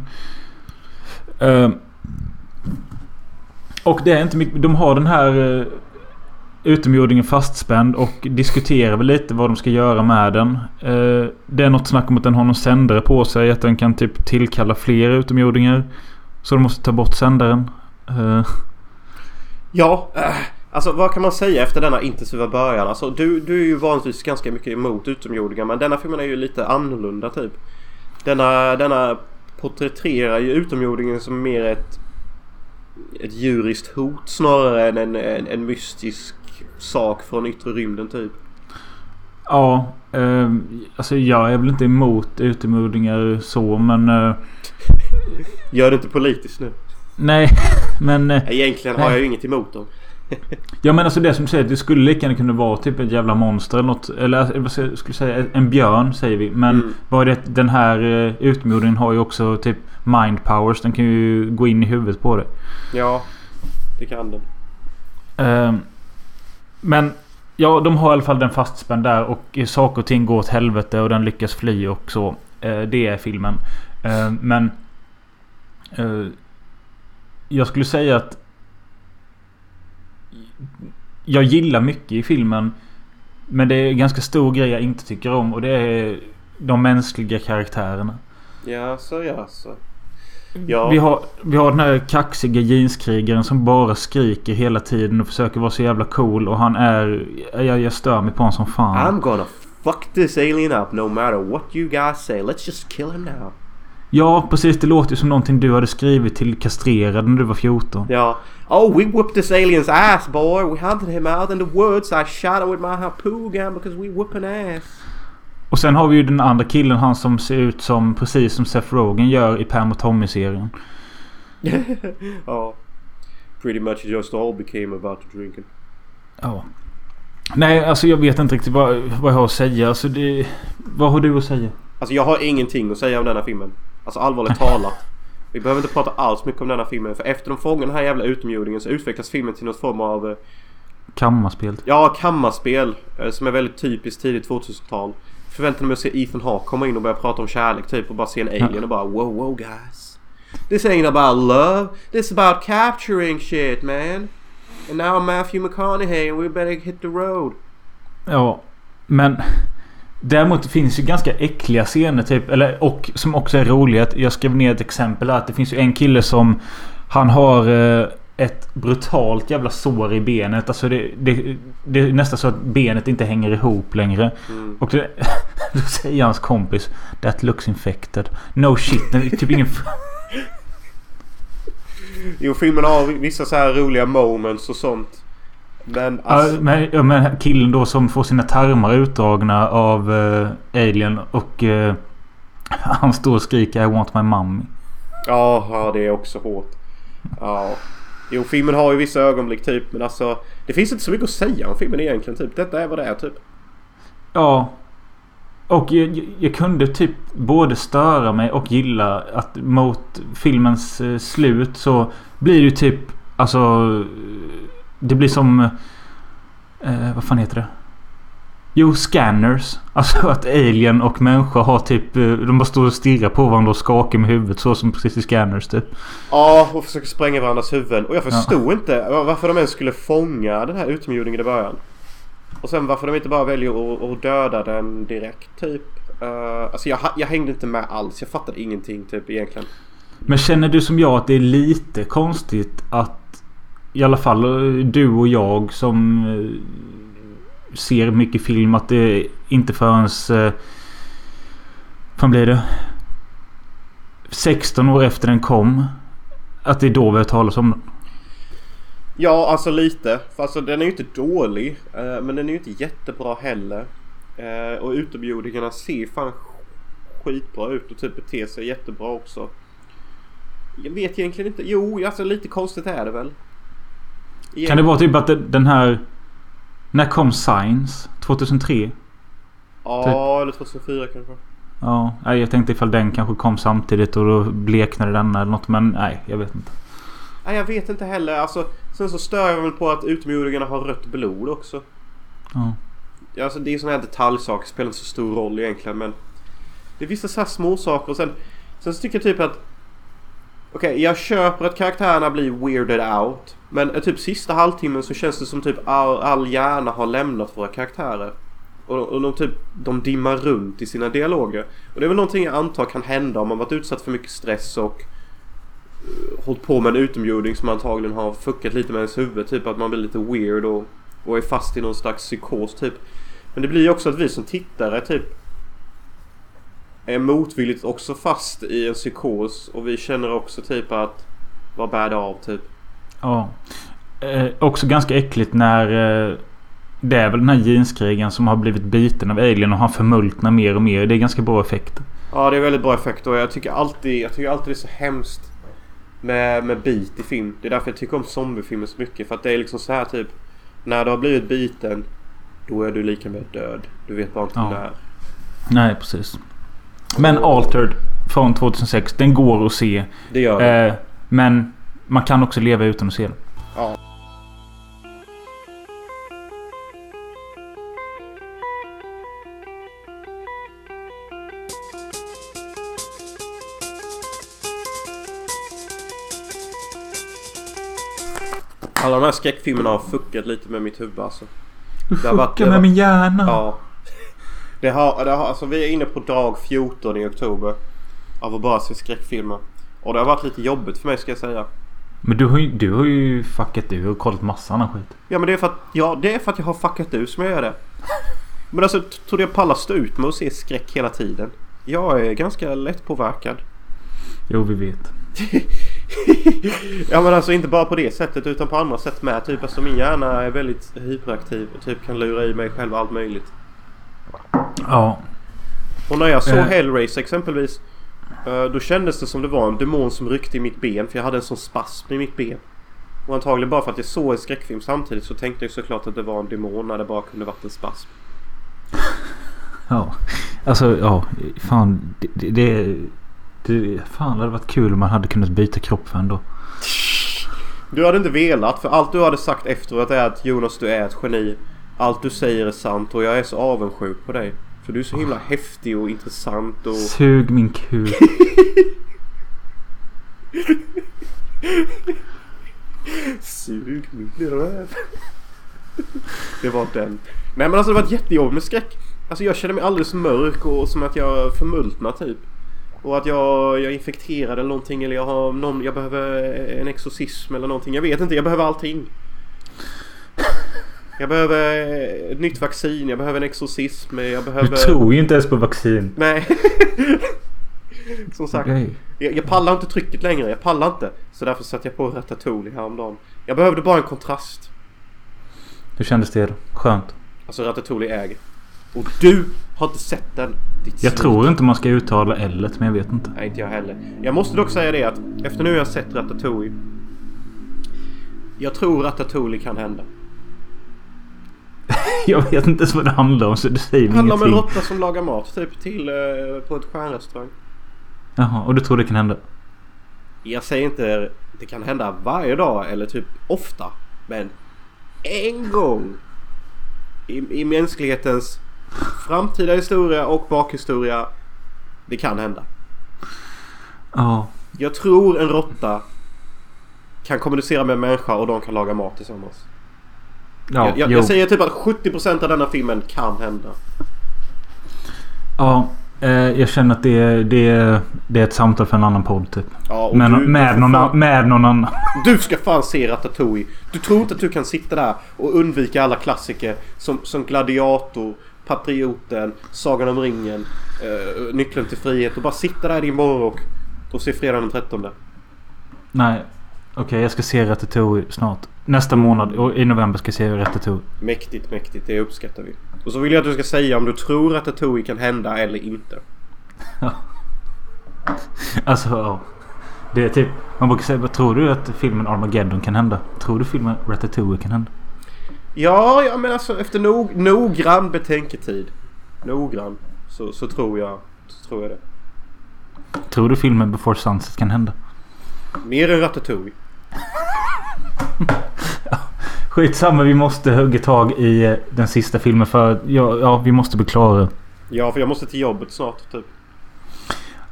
S2: Eh, och det är inte mycket. De har den här uh, utomjordingen fastspänd och diskuterar väl lite vad de ska göra med den. Uh, det är något snack om att den har någon sändare på sig. Att den kan typ tillkalla fler utomjordingar. Så de måste ta bort sändaren. Uh,
S1: Ja, äh, alltså vad kan man säga efter denna intensiva början? Alltså du, du är ju vanligtvis ganska mycket emot utomjordingar men denna filmen är ju lite annorlunda typ. Denna, denna porträtterar ju utomjordingen som mer ett, ett djuriskt hot snarare än en, en, en mystisk sak från yttre rymden typ.
S2: ja, uh, alltså jag är väl inte emot utomjordingar så men... Uh,
S1: Gör det inte politiskt nu.
S2: nej, men... Uh,
S1: Egentligen har
S2: Nej.
S1: jag ju inget emot dem.
S2: Ja men alltså det som du säger, det skulle lika gärna kunna vara typ ett jävla monster eller något. Eller vad ska jag skulle säga, en björn säger vi. Men
S1: Mm.
S2: är det, den här uh, utomjordingen har ju också typ mind powers. Den kan ju gå in i huvudet på dig.
S1: Ja, det kan den.
S2: Ehm, men ja, de har i alla fall den fastspänd där och saker och ting går åt helvete och den lyckas fly och så. Eh, det är filmen. Ehm, men eh, jag skulle säga att jag gillar mycket i filmen. Men det är en ganska stor grej jag inte tycker om och det är de mänskliga karaktärerna.
S1: Ja, så ja så. Ja.
S2: Vi, har, vi har den här kaxiga jeanskrigaren som bara skriker hela tiden och försöker vara så jävla cool och han är... Jag, jag stör mig på honom som fan.
S1: I'm gonna fuck this alien up no matter what you guys say. Let's just kill him now.
S2: Ja, precis. Det låter ju som någonting du hade skrivit till kastrerad när du var 14.
S1: Ja. Oh, we whooped this alien's ass, boy. We hunted him out in the woods. I shot him with my harpoon gun because we whooping ass.
S2: Och sen har vi ju den andra killen, han som ser ut som precis som Seth Rogen gör i Pam och Tommy-serien.
S1: Ja. Pretty much just all became about drinking.
S2: Ja. Nej, alltså jag vet inte riktigt vad, vad jag har att säga. Alltså det... Vad har du att säga?
S1: Alltså jag har ingenting att säga om denna filmen. Alltså allvarligt talat. Vi behöver inte prata alls mycket om denna filmen. För efter de fångar den här jävla utomjordingen så utvecklas filmen till någon form av... eh,
S2: Kammarspel.
S1: Ja, kammarspel. eh, Som är väldigt typiskt tidigt 2000-tal. Förväntar mig att se Ethan Hawke komma in och börja prata om kärlek typ. Och bara se en alien och bara wow wow guys. This ain't about love. This is about capturing shit man. And now Matthew McConaughey and we better hit the road.
S2: Ja, men... Däremot finns ju ganska äckliga scener typ. Eller, och som också är roliga. Jag skrev ner ett exempel här. Att det finns ju en kille som... Han har eh, ett brutalt jävla sår i benet. Alltså det, det, det är nästan så att benet inte hänger ihop längre.
S1: Mm.
S2: Och det, då säger hans kompis That looks infected. No shit. Det är typ ingen...
S1: Jo, filmen har vissa så här roliga moments och sånt. Men alltså...
S2: Ja, men, killen då som får sina tarmar utdragna av eh, Alien och eh, han står och skriker I want my mommy.
S1: Ja, ja, det är också hårt. Ja. Jo, filmen har ju vissa ögonblick typ. Men alltså. Det finns inte så mycket att säga om filmen egentligen. Typ. Detta är vad det är typ.
S2: Ja. Och jag, jag- jag kunde typ både störa mig och gilla att mot filmens eh, slut så blir det ju typ alltså Det blir som eh, Vad fan heter det? Jo, scanners. Alltså att alien och människa har typ eh, De bara står och stirrar på varandra och skakar med huvudet så som precis i scanners typ.
S1: Ja, och försöker spränga varandras huvuden. Och jag förstod inte varför de ens skulle fånga den här utomjordingen i början. Och sen varför de inte bara väljer att, döda den direkt typ. Uh, alltså jag, jag hängde inte med alls. Jag fattade ingenting typ egentligen.
S2: Men känner du som jag att det är lite konstigt att i alla fall eh, du och jag som eh, ser mycket film att det inte förrän... Eh, Vad blir det? 16 år efter den kom. Att det är då vi har talas om den.
S1: Ja, alltså lite. För alltså den är ju inte dålig. men den är ju inte jättebra heller. Och utomjordingarna ser fan skitbra ut och typ beter sig jättebra också. Jag vet egentligen inte. Jo, alltså lite konstigt är det väl.
S2: Kan det vara typ att den här... När kom Science? 2003?
S1: Ja, eller 2004 kanske.
S2: Ja, jag tänkte ifall den kanske kom samtidigt och då bleknade den eller något. Men nej, jag vet inte.
S1: Nej, jag vet inte heller. Alltså, sen så stör jag mig på att utomjordingarna har rött blod också.
S2: Ja.
S1: Alltså, det är sådana här detaljsaker. Spelar inte så stor roll egentligen. Men det är vissa så här små saker. Och sen, sen så tycker jag typ att Okej, jag köper att karaktärerna blir weirded out. Men eh, typ sista halvtimmen så känns det som typ all, all hjärna har lämnat våra karaktärer. Och, och de typ, de dimmar runt i sina dialoger. Och det är väl någonting jag antar kan hända om man varit utsatt för mycket stress och uh, hållit på med en utomjording som antagligen har fuckat lite med ens huvud. Typ att man blir lite weird och, och är fast i någon slags psykos typ. Men det blir ju också att vi som tittare typ är motvilligt också fast i en psykos och vi känner också typ att vad bär det av typ.
S2: Ja. Eh, också ganska äckligt när... Eh, det är väl den här jeanskrigaren som har blivit biten av alien och han förmultnar mer och mer. Det är ganska bra effekt.
S1: Ja det är väldigt bra effekt och jag tycker alltid, jag tycker alltid det är så hemskt med, med bit i film. Det är därför jag tycker om zombiefilmer så mycket. För att det är liksom så här typ. När du har blivit biten då är du lika med död. Du vet bara inte
S2: Ja.
S1: när.
S2: Nej, precis. Men Altered från 2006. Den går att se.
S1: Det gör det.
S2: Eh, men man kan också leva utan att se den.
S1: Ja. Alla de här skräckfilmerna har fuckat lite med mitt huvud alltså.
S2: Du
S1: varit-
S2: fuckar med min hjärna.
S1: Ja. Det har, det har, alltså vi är inne på dag 14 i oktober. Av att bara se skräckfilmer. Och det har varit lite jobbigt för mig ska jag säga.
S2: Men du har ju, du har ju fuckat du har kollat massa annan skit.
S1: Ja men det är för att, ja, det är för att jag har fuckat ur som jag gör det. Men alltså tror du jag pallar stå ut med att se skräck hela tiden? Jag är ganska lätt påverkad.
S2: Jo, vi vet.
S1: ja men alltså inte bara på det sättet utan på andra sätt med. Typ alltså min hjärna är väldigt hyperaktiv och typ kan lura i mig själv allt möjligt.
S2: Ja.
S1: Och när jag såg
S2: Eh.
S1: Hellraiser exempelvis. Eh, Då kändes det som det var en demon som ryckte i mitt ben för jag hade en sån spasm i mitt ben. Och antagligen bara för att jag såg en skräckfilm samtidigt så tänkte jag såklart att det var en demon när det bara kunde varit en spasm.
S2: Ja. Alltså, ja. Fan. Det... det, det det, fan det hade varit kul om man hade kunnat byta kropp för dag.
S1: Du hade inte velat för allt du hade sagt efteråt är att Jonas du är ett geni. Allt du säger är sant och jag är så avundsjuk på dig. För du är så himla häftig och intressant och...
S2: Sug min kuk.
S1: Sug min röv. Det var den. Nej men alltså det var ett jättejobb med skräck. Alltså jag kände mig alldeles mörk och som att jag förmultnar typ. Och att jag, jag är infekterad eller någonting eller jag har någon, jag behöver en exorcism eller någonting. Jag vet inte, jag behöver allting. Jag behöver ett nytt vaccin, jag behöver en exorcism, jag
S2: Du
S1: behöver...
S2: tror ju inte ens på vaccin.
S1: Nej. Som sagt. Jag, jag pallar inte trycket längre, jag pallar inte. Så därför satte jag på Ratatouille häromdagen. Jag behövde bara en kontrast.
S2: Hur kändes det då? Skönt.
S1: Alltså Ratatouille äger. Och du har inte sett den. Ditt
S2: Jag tror inte man ska uttala L men jag vet inte.
S1: Nej, inte jag heller. Jag måste dock säga det att efter nu har jag sett Ratatouille. Jag tror Ratatouille kan hända.
S2: Jag vet inte ens vad det handlar om så det säger
S1: Det handlar om en råtta som lagar mat typ till eh, på ett stjärnrestaurang.
S2: Jaha, och du tror det kan hända?
S1: Jag säger inte det kan hända varje dag eller typ ofta. Men en gång i, i mänsklighetens framtida historia och bakhistoria. Det kan hända.
S2: Ja.
S1: Jag tror en råtta kan kommunicera med en människa och de kan laga mat tillsammans.
S2: Ja,
S1: jag, jag, jag säger typ att 70% av denna filmen kan hända.
S2: Ja, eh, jag känner att det är, det, är, det är ett samtal för en annan podd typ.
S1: Ja,
S2: Men,
S1: du,
S2: med,
S1: du,
S2: någon,
S1: fan-
S2: an- med någon annan.
S1: du ska fan se Ratatouille. Du tror inte att du kan sitta där och undvika alla klassiker som, som Gladiator, Patrioten, Sagan om ringen, eh, Nyckeln till frihet och bara sitta där i din morgonrock och se fredagen den 13.
S2: Nej. Okej, jag ska se Ratatouille snart. Nästa månad. I november ska jag se Ratatouille.
S1: Mäktigt, mäktigt. Det uppskattar vi. Och så vill jag att du ska säga om du tror att Ratatouille kan hända eller inte.
S2: Alltså. Det är typ... Man brukar säga, vad tror du att filmen Armageddon kan hända? Tror du filmen Ratatouille kan hända?
S1: Ja, ja men alltså efter nog, noggrann betänketid. Noggrann. Så, så tror jag. Så tror jag det.
S2: Tror du filmen Before Sunset kan hända?
S1: Mer än Ratatouille.
S2: Skitsamma, vi måste hugga tag i eh, den sista filmen för ja, ja, vi måste bli klara.
S1: Ja, för jag måste till jobbet snart typ.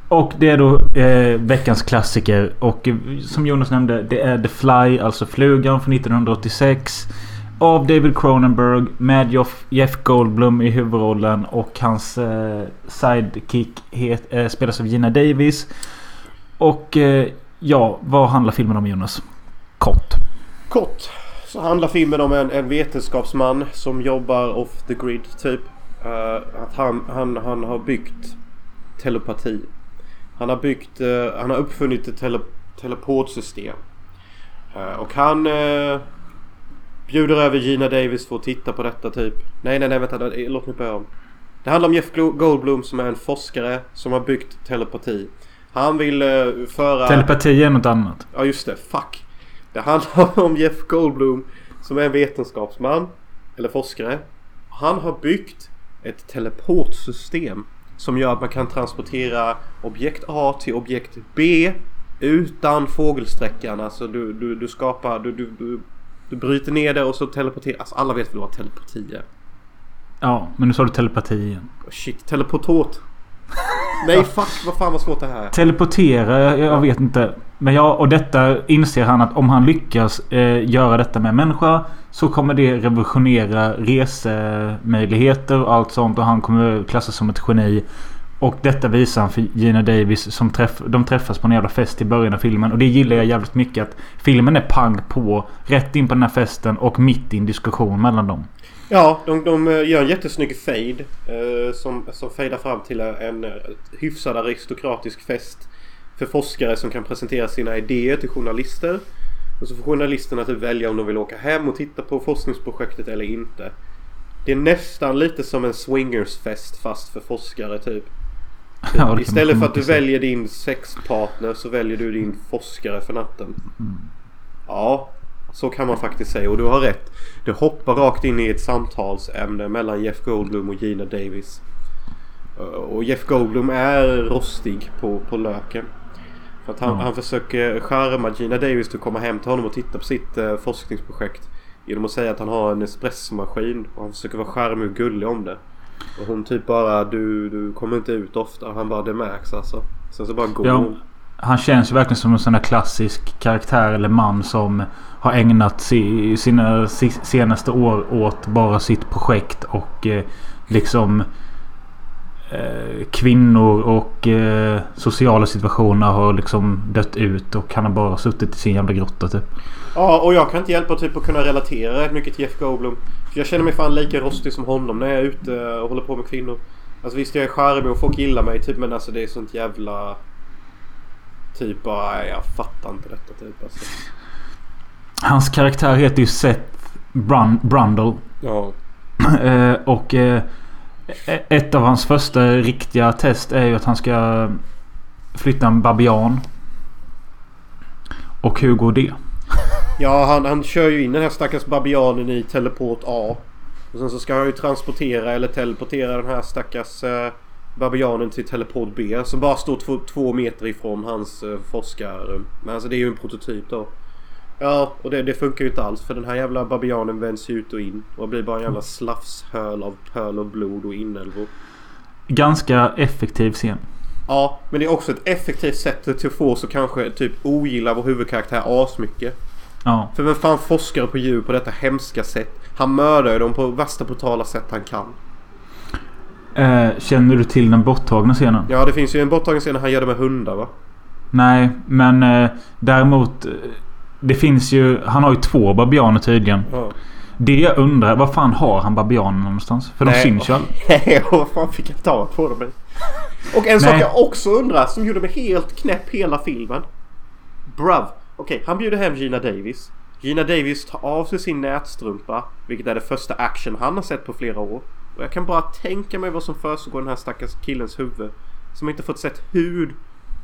S2: Och det är då eh, veckans klassiker. Och eh, som Jonas nämnde, det är The Fly, alltså Flugan från 1986. Av David Cronenberg med Jeff, Goldblum i huvudrollen. Och hans eh, sidekick het, eh, spelas av Gina Davis. Och eh, ja, vad handlar filmen om Jonas? Kort.
S1: Kort så handlar filmen om en, en vetenskapsman som jobbar off the grid typ. Eh, att han, han, han har byggt telepati. Han har byggt, eh, han har uppfunnit ett tele, teleportsystem. Eh, och han bjuder över Gina Davis för att titta på detta typ. Nej, nej, nej, vänta. Låt mig börja om. Det handlar om Jeff Goldblum som är en forskare som har byggt telepati. Han vill föra...
S2: Telepati är något annat.
S1: Ja just det, fuck. Det handlar om Jeff Goldblum som är en vetenskapsman. Eller forskare. Han har byggt ett teleportsystem. Som gör att man kan transportera objekt A till objekt B. Utan fågelsträckan. Alltså du, du, du skapar... Du, du, du, du bryter ner det och så teleporterar... Alltså alla vet väl vad telepati är?
S2: Ja, men nu sa du telepati igen.
S1: Shit, teleportot. Nej fuck vad fan vad svårt det här är.
S2: Teleportera, jag, jag vet inte. Men ja, och detta inser han att om han lyckas eh, göra detta med en människa så kommer det revolutionera resemöjligheter och allt sånt och han kommer klassas som ett geni. Och detta visar han för Gina Davis som träff, de träffas på en jävla fest i början av filmen. Och det gillar jag jävligt mycket att filmen är pang på. Rätt in på den här festen och mitt i en diskussion mellan dem.
S1: Ja, de, de eh, gör en jättesnygg fade eh, som, som fejdar fram till en eh, hyfsad aristokratisk fest för forskare som kan presentera sina idéer till journalister. Och så får journalisterna typ välja om de vill åka hem och titta på forskningsprojektet eller inte. Det är nästan lite som en swingersfest fast för forskare typ.
S2: Ja,
S1: Istället för att du väljer din sexpartner så väljer du din forskare för natten. Ja, så kan man faktiskt säga och du har rätt. Det hoppar rakt in i ett samtalsämne mellan Jeff Goldblum och Gina Davis. Uh, Och Jeff Goldblum är rostig på, på löken. För att han,
S2: Ja.
S1: han försöker charma Gina Davis till att komma hem till honom och titta på sitt eh, forskningsprojekt. Genom att säga att han har en espressomaskin och han försöker vara charmig och gullig om det. Och hon typ bara du, du kommer inte ut ofta. Och han bara det märks alltså. Sen så bara går
S2: Ja.
S1: hon.
S2: Han känns ju verkligen som en sån där klassisk karaktär eller man som har ägnat si, sina si, senaste år åt bara sitt projekt och eh, liksom eh, kvinnor och eh, sociala situationer har liksom dött ut och han har bara suttit i sin jävla grotta typ.
S1: Ja, och jag kan inte hjälpa typ att kunna relatera rätt mycket till Jeff Goldblum. För jag känner mig fan lika rostig som honom när jag är ute och håller på med kvinnor. Alltså visst, jag är charmig och folk gillar mig typ, men alltså det är sånt jävla... Typ bara, jag fattar inte detta typ alltså.
S2: Hans karaktär heter ju Seth Brun- Brundle.
S1: Ja.
S2: Eh, och eh, ett av hans första riktiga test är ju att han ska flytta en babian. Och hur går det?
S1: Ja, han, han kör ju in den här stackars babianen i teleport A. Och sen så ska han ju transportera eller teleportera den här stackars eh, babianen till teleport B. Som bara står två, två meter ifrån hans eh, forskarrum. Men alltså det är ju en prototyp då. Ja, och det, det funkar ju inte alls för den här jävla babianen vänds ju ut och in. Och blir bara en jävla slafshöl av pöl och blod och inälvor.
S2: Ganska effektiv scen.
S1: Ja, men det är också ett effektivt sätt till att få så kanske typ ogilla vår huvudkaraktär asmycket.
S2: Ja.
S1: För vem fan forskar på djur på detta hemska sätt? Han mördar ju dem på värsta brutala sätt han kan.
S2: Eh, känner du till den borttagna scenen?
S1: Ja, det finns ju en borttagen scen när han gör det med hundar va?
S2: Nej, men eh, däremot. eh, Det finns ju... Han har ju två babianer tydligen.
S1: Ja.
S2: Det jag undrar, var fan har han babianerna någonstans? För de
S1: Nej.
S2: syns ju aldrig.
S1: Nej, vad fan fick jag ta på dem? Och en sak
S2: Nej.
S1: jag också undrar som gjorde mig helt knäpp hela filmen. Bruv. Okej, han bjuder hem Gina Davis. Gina Davis tar av sig sin nätstrumpa. Vilket är det första action han har sett på flera år. Och jag kan bara tänka mig vad som försiggår i den här stackars killens huvud. Som inte fått sett hud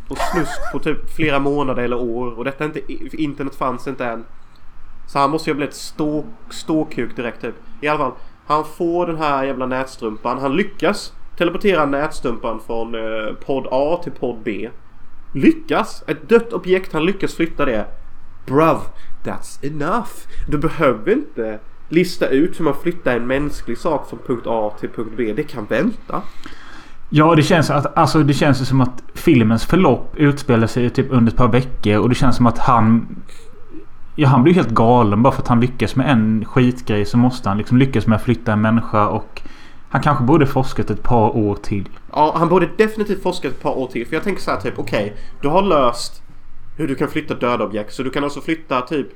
S1: och snusk på typ flera månader eller år. Och detta inte... Internet fanns inte än. Så han måste ju ha blivit stå, ståkuk direkt typ. I alla fall. Han får den här jävla nätstrumpan. Han lyckas teleportera nätstrumpan från eh, podd A till podd B. Lyckas! Ett dött objekt, han lyckas flytta det. Bruv, that's enough. Du behöver inte lista ut hur man flyttar en mänsklig sak från punkt A till punkt B. Det kan vänta.
S2: Ja, det känns, att, alltså, det känns som att filmens förlopp utspelar sig typ under ett par veckor. Och det känns som att han... Ja, han blir helt galen bara för att han lyckas med en skitgrej. Så måste han liksom lyckas med att flytta en människa. Och han kanske borde forskat ett par år till.
S1: Ja, han borde definitivt forska ett par år till. För jag tänker så här typ, okej. du har löst hur du kan flytta döda objekt. Så du kan alltså flytta typ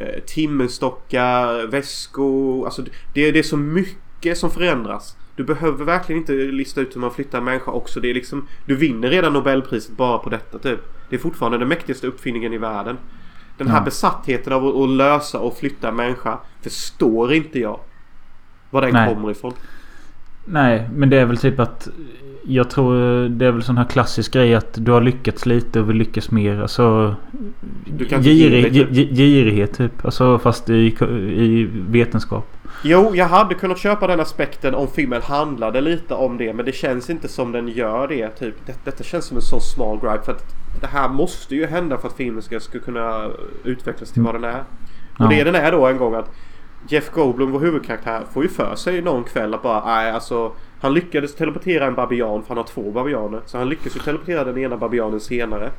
S1: eh, timmerstockar, väskor. Alltså det, det är så mycket som förändras. Du behöver verkligen inte lista ut hur man flyttar en människa också. Det är liksom, du vinner redan Nobelpriset bara på detta typ. Det är fortfarande den mäktigaste uppfinningen i världen. Den här
S2: Ja.
S1: besattheten av att, lösa och flytta en människa förstår inte jag. Var den
S2: Nej.
S1: kommer ifrån.
S2: Nej, men det är väl typ att... Jag tror det är väl sån här klassisk grej att du har lyckats lite och vill lyckas mer. Alltså...
S1: Du kan
S2: girig,
S1: typ.
S2: gi- girighet typ. Alltså fast i, i vetenskap.
S1: Jo, jag hade kunnat köpa den aspekten om filmen handlade lite om det. Men det känns inte som den gör det. Typ. Det, detta känns som en så smal gripe. För att det här måste ju hända för att filmen ska, ska kunna utvecklas till vad den är. Och
S2: Ja.
S1: det den är då en gång att Jeff Goldblum, vår huvudkaraktär, får ju för sig någon kväll att bara nej alltså Han lyckades teleportera en babian för han har två babianer. Så han lyckas ju teleportera den ena babianen senare.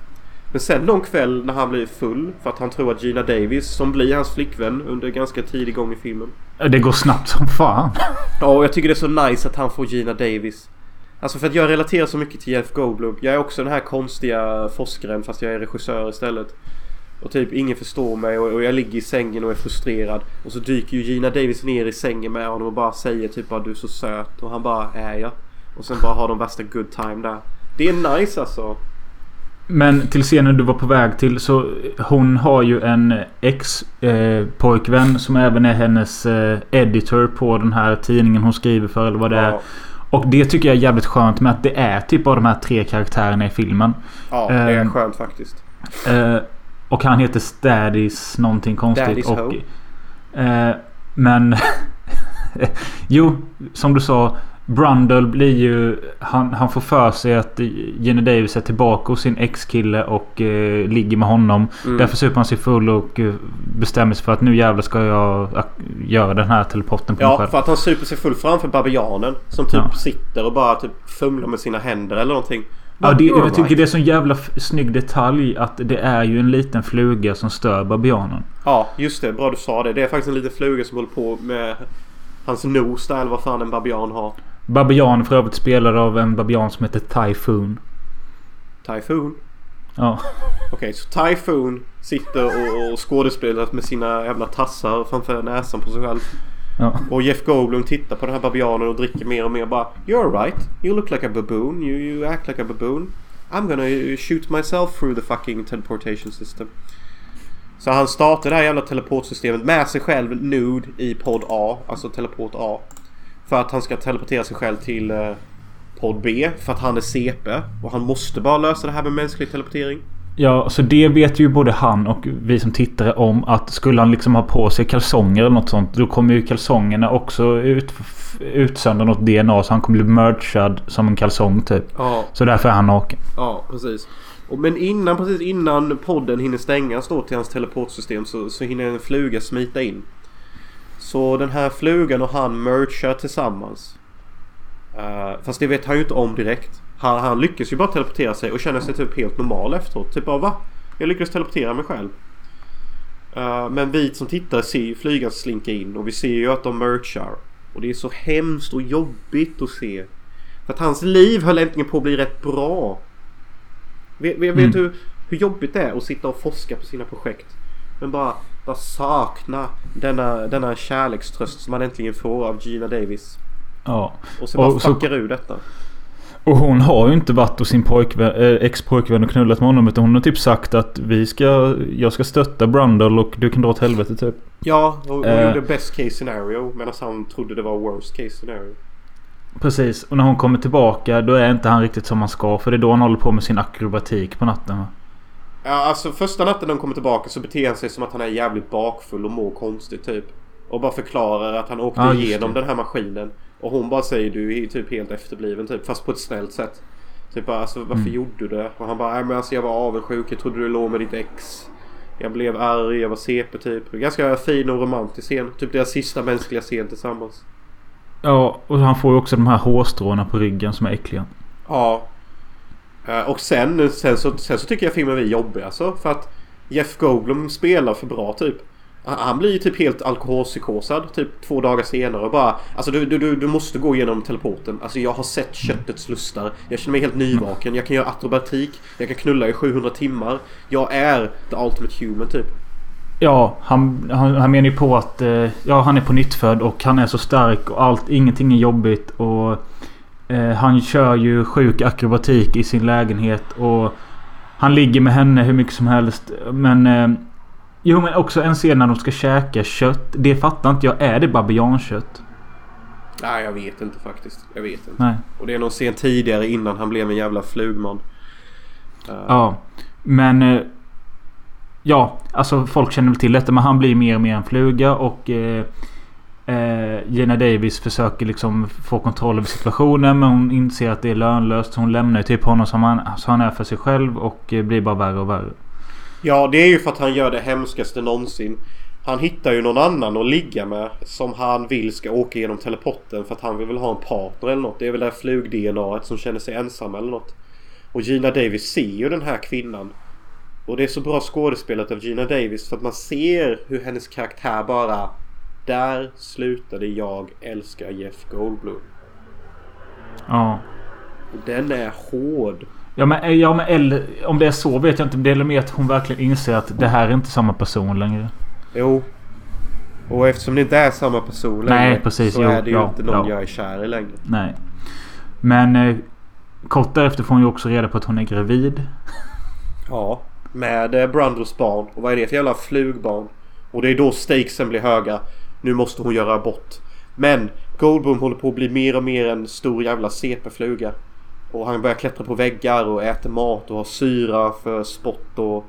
S1: Men sen någon kväll när han blir full för att han tror att Gina Davis som blir hans flickvän under ganska tidig gång i filmen.
S2: Det går snabbt som fan.
S1: Ja, och jag tycker det är så nice att han får Gina Davis. Alltså för att jag relaterar så mycket till Jeff Goldblum. Jag är också den här konstiga forskaren fast jag är regissör istället. Och typ ingen förstår mig och, och jag ligger i sängen och är frustrerad. Och så dyker ju Gina Davis ner i sängen med honom och bara säger typ bara du är så söt. Och han bara är jag. Och sen bara har de värsta good time där. Det är nice alltså.
S2: Men till scenen du var på väg till så hon har ju en ex-pojkvän som även är hennes eh, editor på den här tidningen hon skriver för eller vad det är.
S1: Ja,
S2: Och det tycker jag är jävligt skönt med att det är typ av de här tre karaktärerna i filmen.
S1: ja det är
S2: Ehm,
S1: skönt faktiskt.
S2: Eh, och han heter Stadis någonting konstigt.
S1: Daddy's
S2: och,
S1: Home.
S2: eh, men... jo, som du sa. Brundle blir ju... Han, han får för sig att Jenny Davis är tillbaka hos sin ex-kille och eh, ligger med honom.
S1: Mm.
S2: Därför super han sig full och eh, bestämmer sig för att nu jävlar ska jag eh, göra den här teleporten på mig
S1: Ja,
S2: själv.
S1: för att han super sig full framför babianen. Som typ
S2: Ja.
S1: sitter och bara typ fumlar med sina händer eller någonting.
S2: Ja, det, jag tycker det är så jävla snygg detalj att det är ju en liten fluga som stör babianen.
S1: Ja, just det. Bra du sa det. Det är faktiskt en liten fluga som håller på med hans nos där, eller vad fan en babian har.
S2: Babian för övrigt spelad av en babian som heter Typhoon.
S1: Typhoon.
S2: Ja.
S1: Okej, så Typhoon sitter och, och skådespelar med sina jävla tassar framför näsan på sig själv
S2: ja.
S1: Och Jeff Goldblum tittar på den här babianen och dricker mer och mer bara You're right. You look like a baboon. You, you act like a baboon. I'm gonna shoot myself through the fucking teleportation system. Så han startar det här jävla teleportsystemet med sig själv nude i podd A. Alltså teleport A. För att han ska teleportera sig själv till eh, podd B. För att han är CP. Och han måste bara lösa det här med mänsklig teleportering.
S2: Ja, så det vet ju både han och vi som tittare om att skulle han liksom ha på sig kalsonger eller något sånt. Då kommer ju kalsongerna också ut, utsöndra något DNA. Så han kommer bli merchad som en kalsong typ.
S1: Ja,
S2: Så därför är han naken.
S1: Ja, precis. Och, men innan, precis innan podden hinner stängas då till hans teleportsystem så, så hinner en fluga smita in. Så den här flugan och han merchar tillsammans. Eh, fast det vet han ju inte om direkt. Han, han lyckas ju bara teleportera sig och känner sig typ helt normal efteråt. Typ bara va? Jag lyckades teleportera mig själv. Eh, men vi som tittar ser ju flygan slinka in och vi ser ju att de merchar. Och det är så hemskt och jobbigt att se. För att hans liv höll äntligen på att bli rätt bra. Vet, vet,
S2: Mm.
S1: du hur jobbigt det är att sitta och forska på sina projekt? Men bara, bara sakna denna, denna kärlekströst som man äntligen får av Gina Davis.
S2: Ja.
S1: Och så bara
S2: Och så-
S1: fuckar ur detta.
S2: Och hon har ju inte varit hos sin pojkvän, äh, ex-pojkvän och knullat med honom. Utan hon har typ sagt att vi ska, jag ska stötta Brundle och du kan dra åt helvete typ.
S1: Ja, hon
S2: Eh.
S1: gjorde best case scenario medan han trodde det var worst case scenario.
S2: Precis. Och när hon kommer tillbaka då är inte han riktigt som han ska. För det är då han håller på med sin akrobatik på natten va?
S1: Ja, alltså första natten när de kommer tillbaka så beter han sig som att han är jävligt bakfull och mår konstigt typ. Och bara förklarar att han åkte
S2: Ja,
S1: igenom den här maskinen. Och hon bara säger du är typ helt efterbliven typ. Fast på ett snällt sätt. Typ bara alltså varför
S2: Mm.
S1: gjorde du det? Och han bara nej men alltså jag var avundsjuk. Jag trodde du låg med ditt ex. Jag blev arg, jag var CP typ. Ganska fin och romantisk scen. Typ deras sista mänskliga scen tillsammans.
S2: Ja, och han får ju också de här hårstråna på ryggen som är äckliga.
S1: Ja. Eh, Och sen, sen, så, sen så tycker jag filmen är jobbig alltså. För att Jeff Goldblum spelar för bra typ. Han- blir ju typ helt alkoholpsykosad typ två dagar senare och bara Alltså du, du, du, måste gå igenom teleporten. Alltså jag har sett köttets lustar. Jag känner mig helt nyvaken. Jag kan göra akrobatik. Jag kan knulla i 700 timmar. Jag är the ultimate human typ.
S2: Ja, han, han, han menar ju på att eh, ja, han är på nyttfödd och han är så stark och allt, ingenting är jobbigt. Och eh, Han kör ju sjuk akrobatik i sin lägenhet och han ligger med henne hur mycket som helst. Men eh, Jo men också en scen när de ska käka kött. Det fattar inte jag. Är det babiankött?
S1: Nej jag vet inte faktiskt. Jag vet inte.
S2: Nej.
S1: Och det är någon scen tidigare innan han blev en jävla flugman. Eh,
S2: Ja. Men... eh, Ja, alltså folk känner väl till detta men han blir mer och mer en fluga och... Eh, Gina Davis försöker liksom få kontroll över situationen men hon inser att det är lönlöst. Så hon lämnar ju typ honom som han, så han är för sig själv och blir bara värre och värre.
S1: Ja, det är ju för att han gör det hemskaste någonsin. Han hittar ju någon annan att ligga med som han vill ska åka genom teleporten för att han vill väl ha en partner eller något. Det är väl det här flug-DNA som känner sig ensam eller något. Och Gina Davis ser ju den här kvinnan. Och det är så bra skådespelat av Gina Davis för att man ser hur hennes karaktär bara... Där slutade jag älska Jeff Goldblum.
S2: Ja.
S1: Den är hård.
S2: Ja men, eh, ja men eller, om det är så vet jag inte. Men det är mer att hon verkligen inser att det här är inte samma person längre.
S1: Jo. Och eftersom det inte är samma person
S2: Nej,
S1: längre
S2: precis.
S1: så
S2: Jo,
S1: är det ju
S2: ja,
S1: inte någon
S2: ja.
S1: jag är kär i längre.
S2: Nej. Men eh, kort därefter får hon ju också reda på att hon är gravid.
S1: Ja. Med eh, Brundles barn. Och vad är det för jävla flugbarn? Och det är då stakesen blir höga. Nu måste hon göra abort. Men Goldblum håller på att bli mer och mer en stor jävla CP-fluga. Och han börjar klättra på väggar och äter mat och har syra för spott och...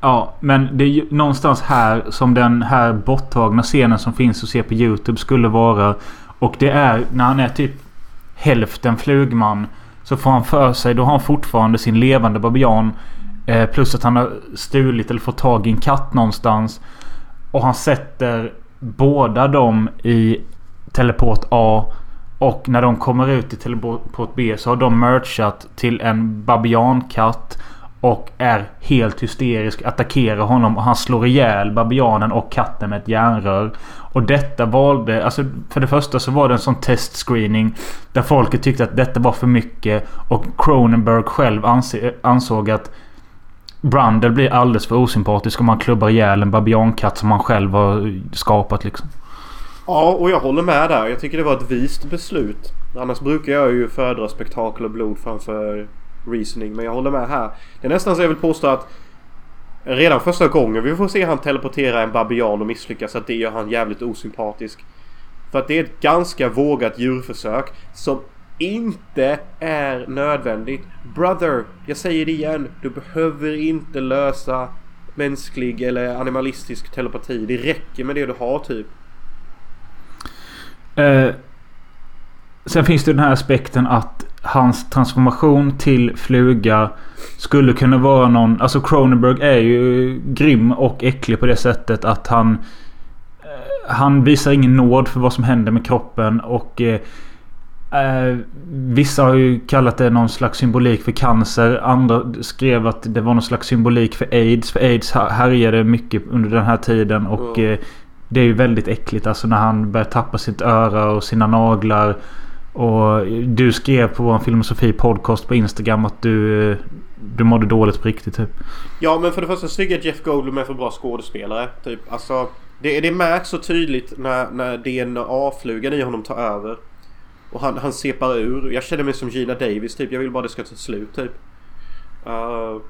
S2: Ja, men det är ju någonstans här som den här borttagna scenen som finns att se på Youtube skulle vara. Och det är när han är typ hälften flugman. Så får han för sig, då har han fortfarande sin levande babian. Eh, plus att han har stulit eller fått tag i en katt någonstans. Och han sätter båda dem i teleport A. Och när de kommer ut i teleport B så har de merchat till en babiankatt. Och är helt hysterisk. Attackerar honom och han slår ihjäl babianen och katten med ett järnrör. Och detta valde... Alltså för det första så var det en sån testscreening. Där folket tyckte att detta var för mycket. Och Cronenberg själv ansåg att Brandel blir alldeles för osympatisk om man klubbar ihjäl en babiankatt som han själv har skapat liksom.
S1: Ja, och jag håller med där. Jag tycker det var ett vist beslut. Annars brukar jag ju föredra spektakel och blod framför reasoning. Men jag håller med här. Det är nästan så jag vill påstå att redan första gången vi får se han teleportera en babian och misslyckas att det gör han jävligt osympatisk. För att det är ett ganska vågat djurförsök som inte är nödvändigt. Brother, jag säger det igen. Du behöver inte lösa mänsklig eller animalistisk telepati. Det räcker med det du har typ.
S2: Eh, sen finns det den här aspekten att hans transformation till fluga skulle kunna vara någon... Alltså Cronenberg är ju grym och äcklig på det sättet att han... eh, Han visar ingen nåd för vad som händer med kroppen och... Eh, eh, vissa har ju kallat det någon slags symbolik för cancer. Andra skrev att det var någon slags symbolik för aids. För aids här- härjade mycket under den här tiden och...
S1: Mm.
S2: Eh, det är ju väldigt äckligt alltså när han börjar tappa sitt öra och sina naglar. Och du skrev på vår filosofi podcast på Instagram att du, du mådde dåligt på riktigt typ.
S1: Ja men för det första så tycker jag att Jeff Goldblum är för bra skådespelare. Typ. Alltså, det, det märks så tydligt när, när DNA-flugan i honom tar över. Och han, han separ ur. Jag känner mig som Gina Davis typ. Jag vill bara det ska ta slut typ. Uh,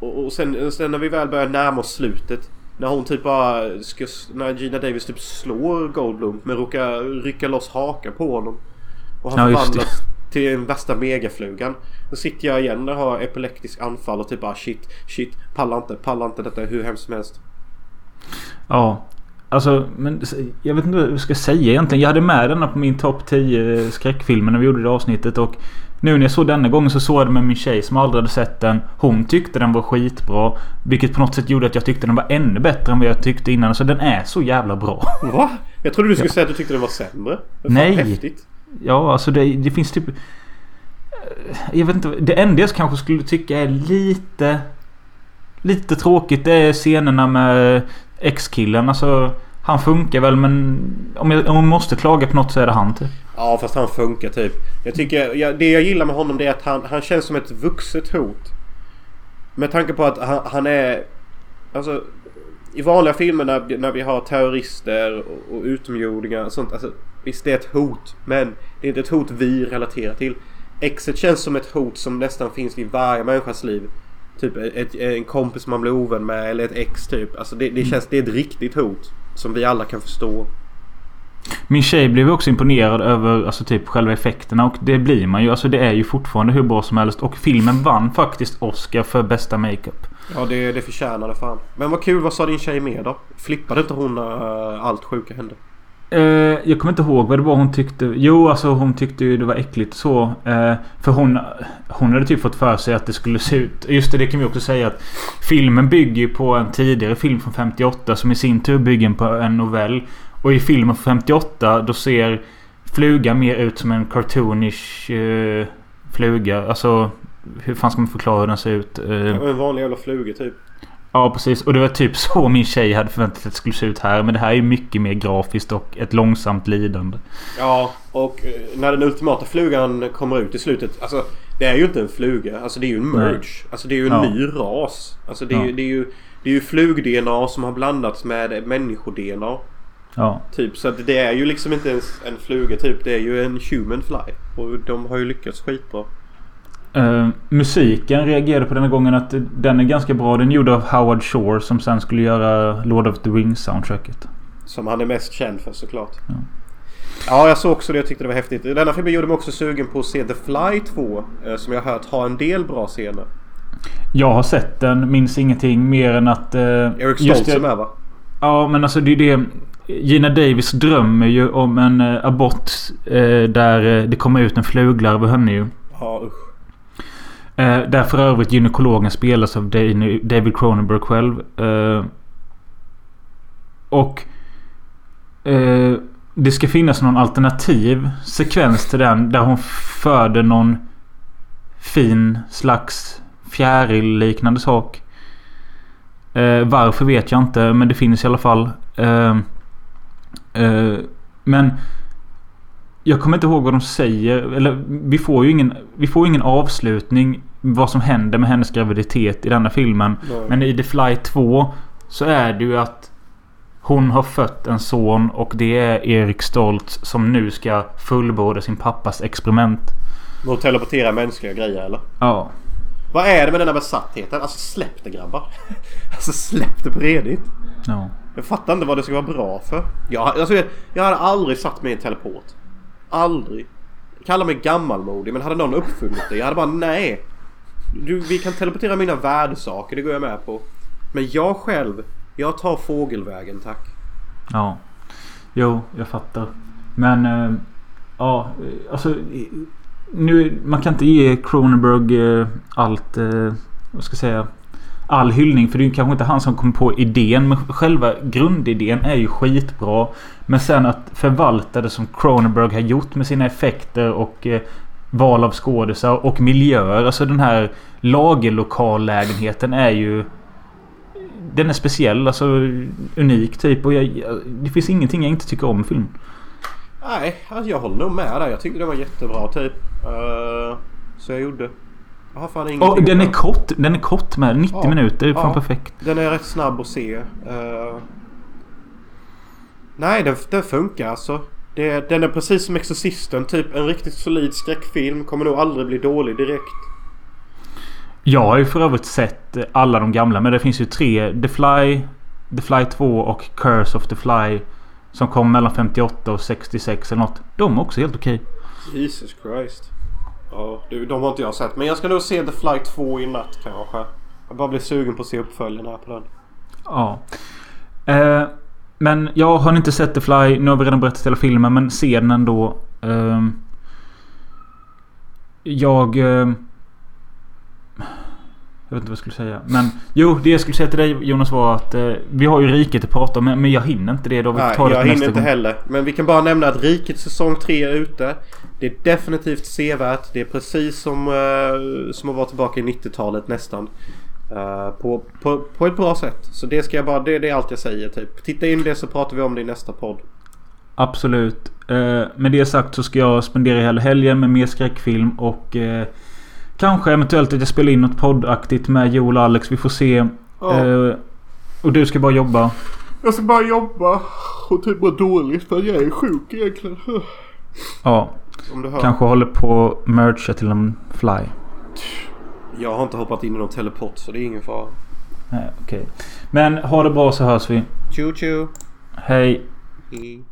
S1: och, och sen, sen när vi väl börjar närma oss slutet. När hon typ bara ska, När Gina Davis typ slår Goldblum men råkar rycka loss hakan på honom. Och han
S2: Ja,
S1: förvandlas till den värsta megaflugan. Då sitter jag igen och har epileptisk anfall och typ bara shit, shit, pallar inte, pallar inte detta är hur hemskt som helst.
S2: Ja. Alltså, men jag vet inte vad jag ska säga egentligen. Jag hade med denna på min topp 10 skräckfilmer när vi gjorde det avsnittet. Och nu när jag såg denna gången så såg jag det med min tjej som aldrig hade sett den. Hon tyckte den var skitbra. Vilket på något sätt gjorde att jag tyckte den var ännu bättre än vad jag tyckte innan. Så den är så jävla bra.
S1: Va? Jag trodde du skulle säga att du tyckte den var sämre. Fan,
S2: Nej.
S1: Häftigt.
S2: Ja, alltså det, det finns typ... Jag vet inte. Det enda jag kanske skulle tycka är lite... Lite tråkigt det är scenerna med X-killen. Alltså... Han funkar väl men... Om jag, om jag måste klaga på något så är det han typ.
S1: Ja fast han funkar typ. Jag tycker, jag, det jag gillar med honom det är att han, han känns som ett vuxet hot. Med tanke på att han, han är... Alltså i vanliga filmer när, när vi har terrorister och, och utomjordingar och sånt. Alltså, visst det är ett hot. Men det är inte ett hot vi relaterar till. Exet känns som ett hot som nästan finns i varje människas liv. Typ ett, en kompis man blir ovän med eller ett ex typ. Alltså det, det känns, det är ett riktigt hot. Som vi alla kan förstå.
S2: Min tjej blev också imponerad över alltså typ själva effekterna och det blir man ju. Alltså det är ju fortfarande hur bra som helst. Och filmen vann faktiskt Oscar för bästa makeup.
S1: Ja det, det förtjänar det fan. Men vad kul, vad sa din tjej mer då? Flippade inte hon när allt sjuka hände?
S2: Eh, jag kommer inte ihåg vad det var hon tyckte. Jo, alltså hon tyckte ju det var äckligt så. Eh, för hon, hon hade typ fått för sig att det skulle se ut... Just det, det kan vi också säga att filmen bygger ju på en tidigare film från 58 som i sin tur bygger på en novell. Och i filmen från 58 då ser flugan mer ut som en cartoonish eh, fluga. Alltså hur fan ska man förklara hur den ser ut? Eh,
S1: En vanlig jävla fluga typ.
S2: Ja precis och det var typ så min tjej hade förväntat sig att det skulle se ut här. Men det här är mycket mer grafiskt och ett långsamt lidande.
S1: Ja, och eh, när den ultimata flugan kommer ut i slutet. Alltså det är ju inte en fluga. Alltså det är ju en merge.
S2: Nej.
S1: Alltså det är ju en
S2: Ja.
S1: ny ras. Alltså det är,
S2: Ja.
S1: ju, det är ju det är ju flug-DNA som har blandats med människo-DNA.
S2: Ja.
S1: Typ så att det är ju liksom inte ens en fluga typ. Det är ju en human fly. Och de har ju lyckats skitbra.
S2: Eh, musiken reagerade på den här gången att den är ganska bra. Den är gjord av Howard Shore som sen skulle göra Lord of the Rings soundtracket.
S1: Som han är mest känd för såklart.
S2: Ja.
S1: Ja, jag såg också det. Jag tyckte det var häftigt. Denna filmen gjorde mig också sugen på att se The Fly 2. eh, Som jag har hört har en del bra scener.
S2: Jag har sett den, minns ingenting mer än att... Uh,
S1: Eric Stoltz är med va?
S2: Ja men alltså det är det. Gina Davis drömmer ju om en uh, abort eh, där eh, det kommer ut en fluglarv ur henne ju.
S1: Ja usch.
S2: Eh, där för övrigt gynekologen spelas av David Cronenberg själv. Eh, och eh, det ska finnas någon alternativ sekvens till den. Där hon föder någon fin slags fjäril-liknande sak. Eh, varför vet jag inte men det finns i alla fall. Eh, eh, men jag kommer inte ihåg vad de säger. Eller vi får ju ingen, vi får ingen avslutning. Vad som händer med hennes graviditet i denna filmen.
S1: Nej.
S2: Men i The Fly 2 så är det ju att hon har fött en son och det är Erik Stoltz som nu ska fullborda sin pappas experiment.
S1: Att teleportera mänskliga grejer eller?
S2: Ja.
S1: Vad är det med den här besattheten? Alltså släpp det grabbar. alltså släpp det på redigt.
S2: ja.
S1: Jag fattar inte vad det ska vara bra för. Jag, alltså, jag, jag hade aldrig satt mig i en teleport. Aldrig. Kalla mig gammalmodig men hade någon uppfunnit det? Jag hade bara nej. Du, vi kan teleportera mina värdesaker, det går jag med på. Men jag själv, jag tar fågelvägen tack.
S2: Ja. Jo, jag fattar. Men... Äh, ja, alltså... Nu, man kan inte ge Cronenberg äh, allt... Äh, vad ska jag säga? All hyllning. För det är kanske inte han som kom på idén. Men själva grundidén är ju skitbra. Men sen att förvalta det som Cronenberg har gjort med sina effekter och val av skådisar och miljöer. Alltså den här lagerlokallägenheten är ju... Den är speciell, alltså unik typ. Och jag, det finns ingenting jag inte tycker om i film.
S1: Nej, alltså, jag håller nog med där. Jag tyckte det var jättebra typ. Eh, så jag gjorde. Jag har fan ingenting
S2: Och den är kort. Den är kort med. 90
S1: Ja,
S2: minuter. Det är fan
S1: ja.
S2: perfekt.
S1: Den är rätt snabb att se. Eh, nej, den, den funkar alltså. Det, den är precis som Exorcisten. Typ en riktigt solid skräckfilm. Kommer nog aldrig bli dålig direkt.
S2: Jag har ju för övrigt sett eh, alla de gamla. Men det finns ju tre. The Fly, The Fly 2 och Curse of the Fly. Som kom mellan 58 och 66 eller något. De är också helt okej.
S1: Jesus Christ. Ja, du, de har inte jag sett. Men jag ska nog se The Fly 2 i natt kanske. Jag bara blir sugen på att se uppföljaren här på den.
S2: Ja. Eh, men jag har inte sett The Fly. Nu har vi redan berättat hela filmen. Men se den ändå. Eh, jag... Eh, Jag vet inte vad jag skulle säga. Men jo, det jag skulle säga till dig Jonas var att eh, vi har ju Riket att prata om. Men, jag hinner inte det. Då vi
S1: Nej,
S2: ta det
S1: jag hinner inte
S2: gång.
S1: heller. Men vi kan bara nämna att Riket säsong 3 är ute. Det är definitivt sevärt. Det är precis som, eh, som att vara tillbaka i 90-talet nästan. Eh, på, på, på ett bra sätt. Så det ska jag bara, det, det är allt jag säger typ. Titta in det så pratar vi om det i nästa podd.
S2: Absolut. Eh, med det sagt så ska jag spendera hela helgen med mer skräckfilm och eh, kanske eventuellt att jag spelar in något poddaktigt med Joel och Alex. Vi får se.
S1: Ja.
S2: Eh, och du ska bara jobba.
S1: Jag ska bara jobba och typ må dåligt för jag är sjuk egentligen.
S2: Ja, kanske håller på att mercha till en fly.
S1: Jag har inte hoppat in i någon teleport så det är ingen fara.
S2: Nej, okej. Men ha det bra så hörs vi.
S1: Tjo tjo.
S2: Hej.
S1: Hej.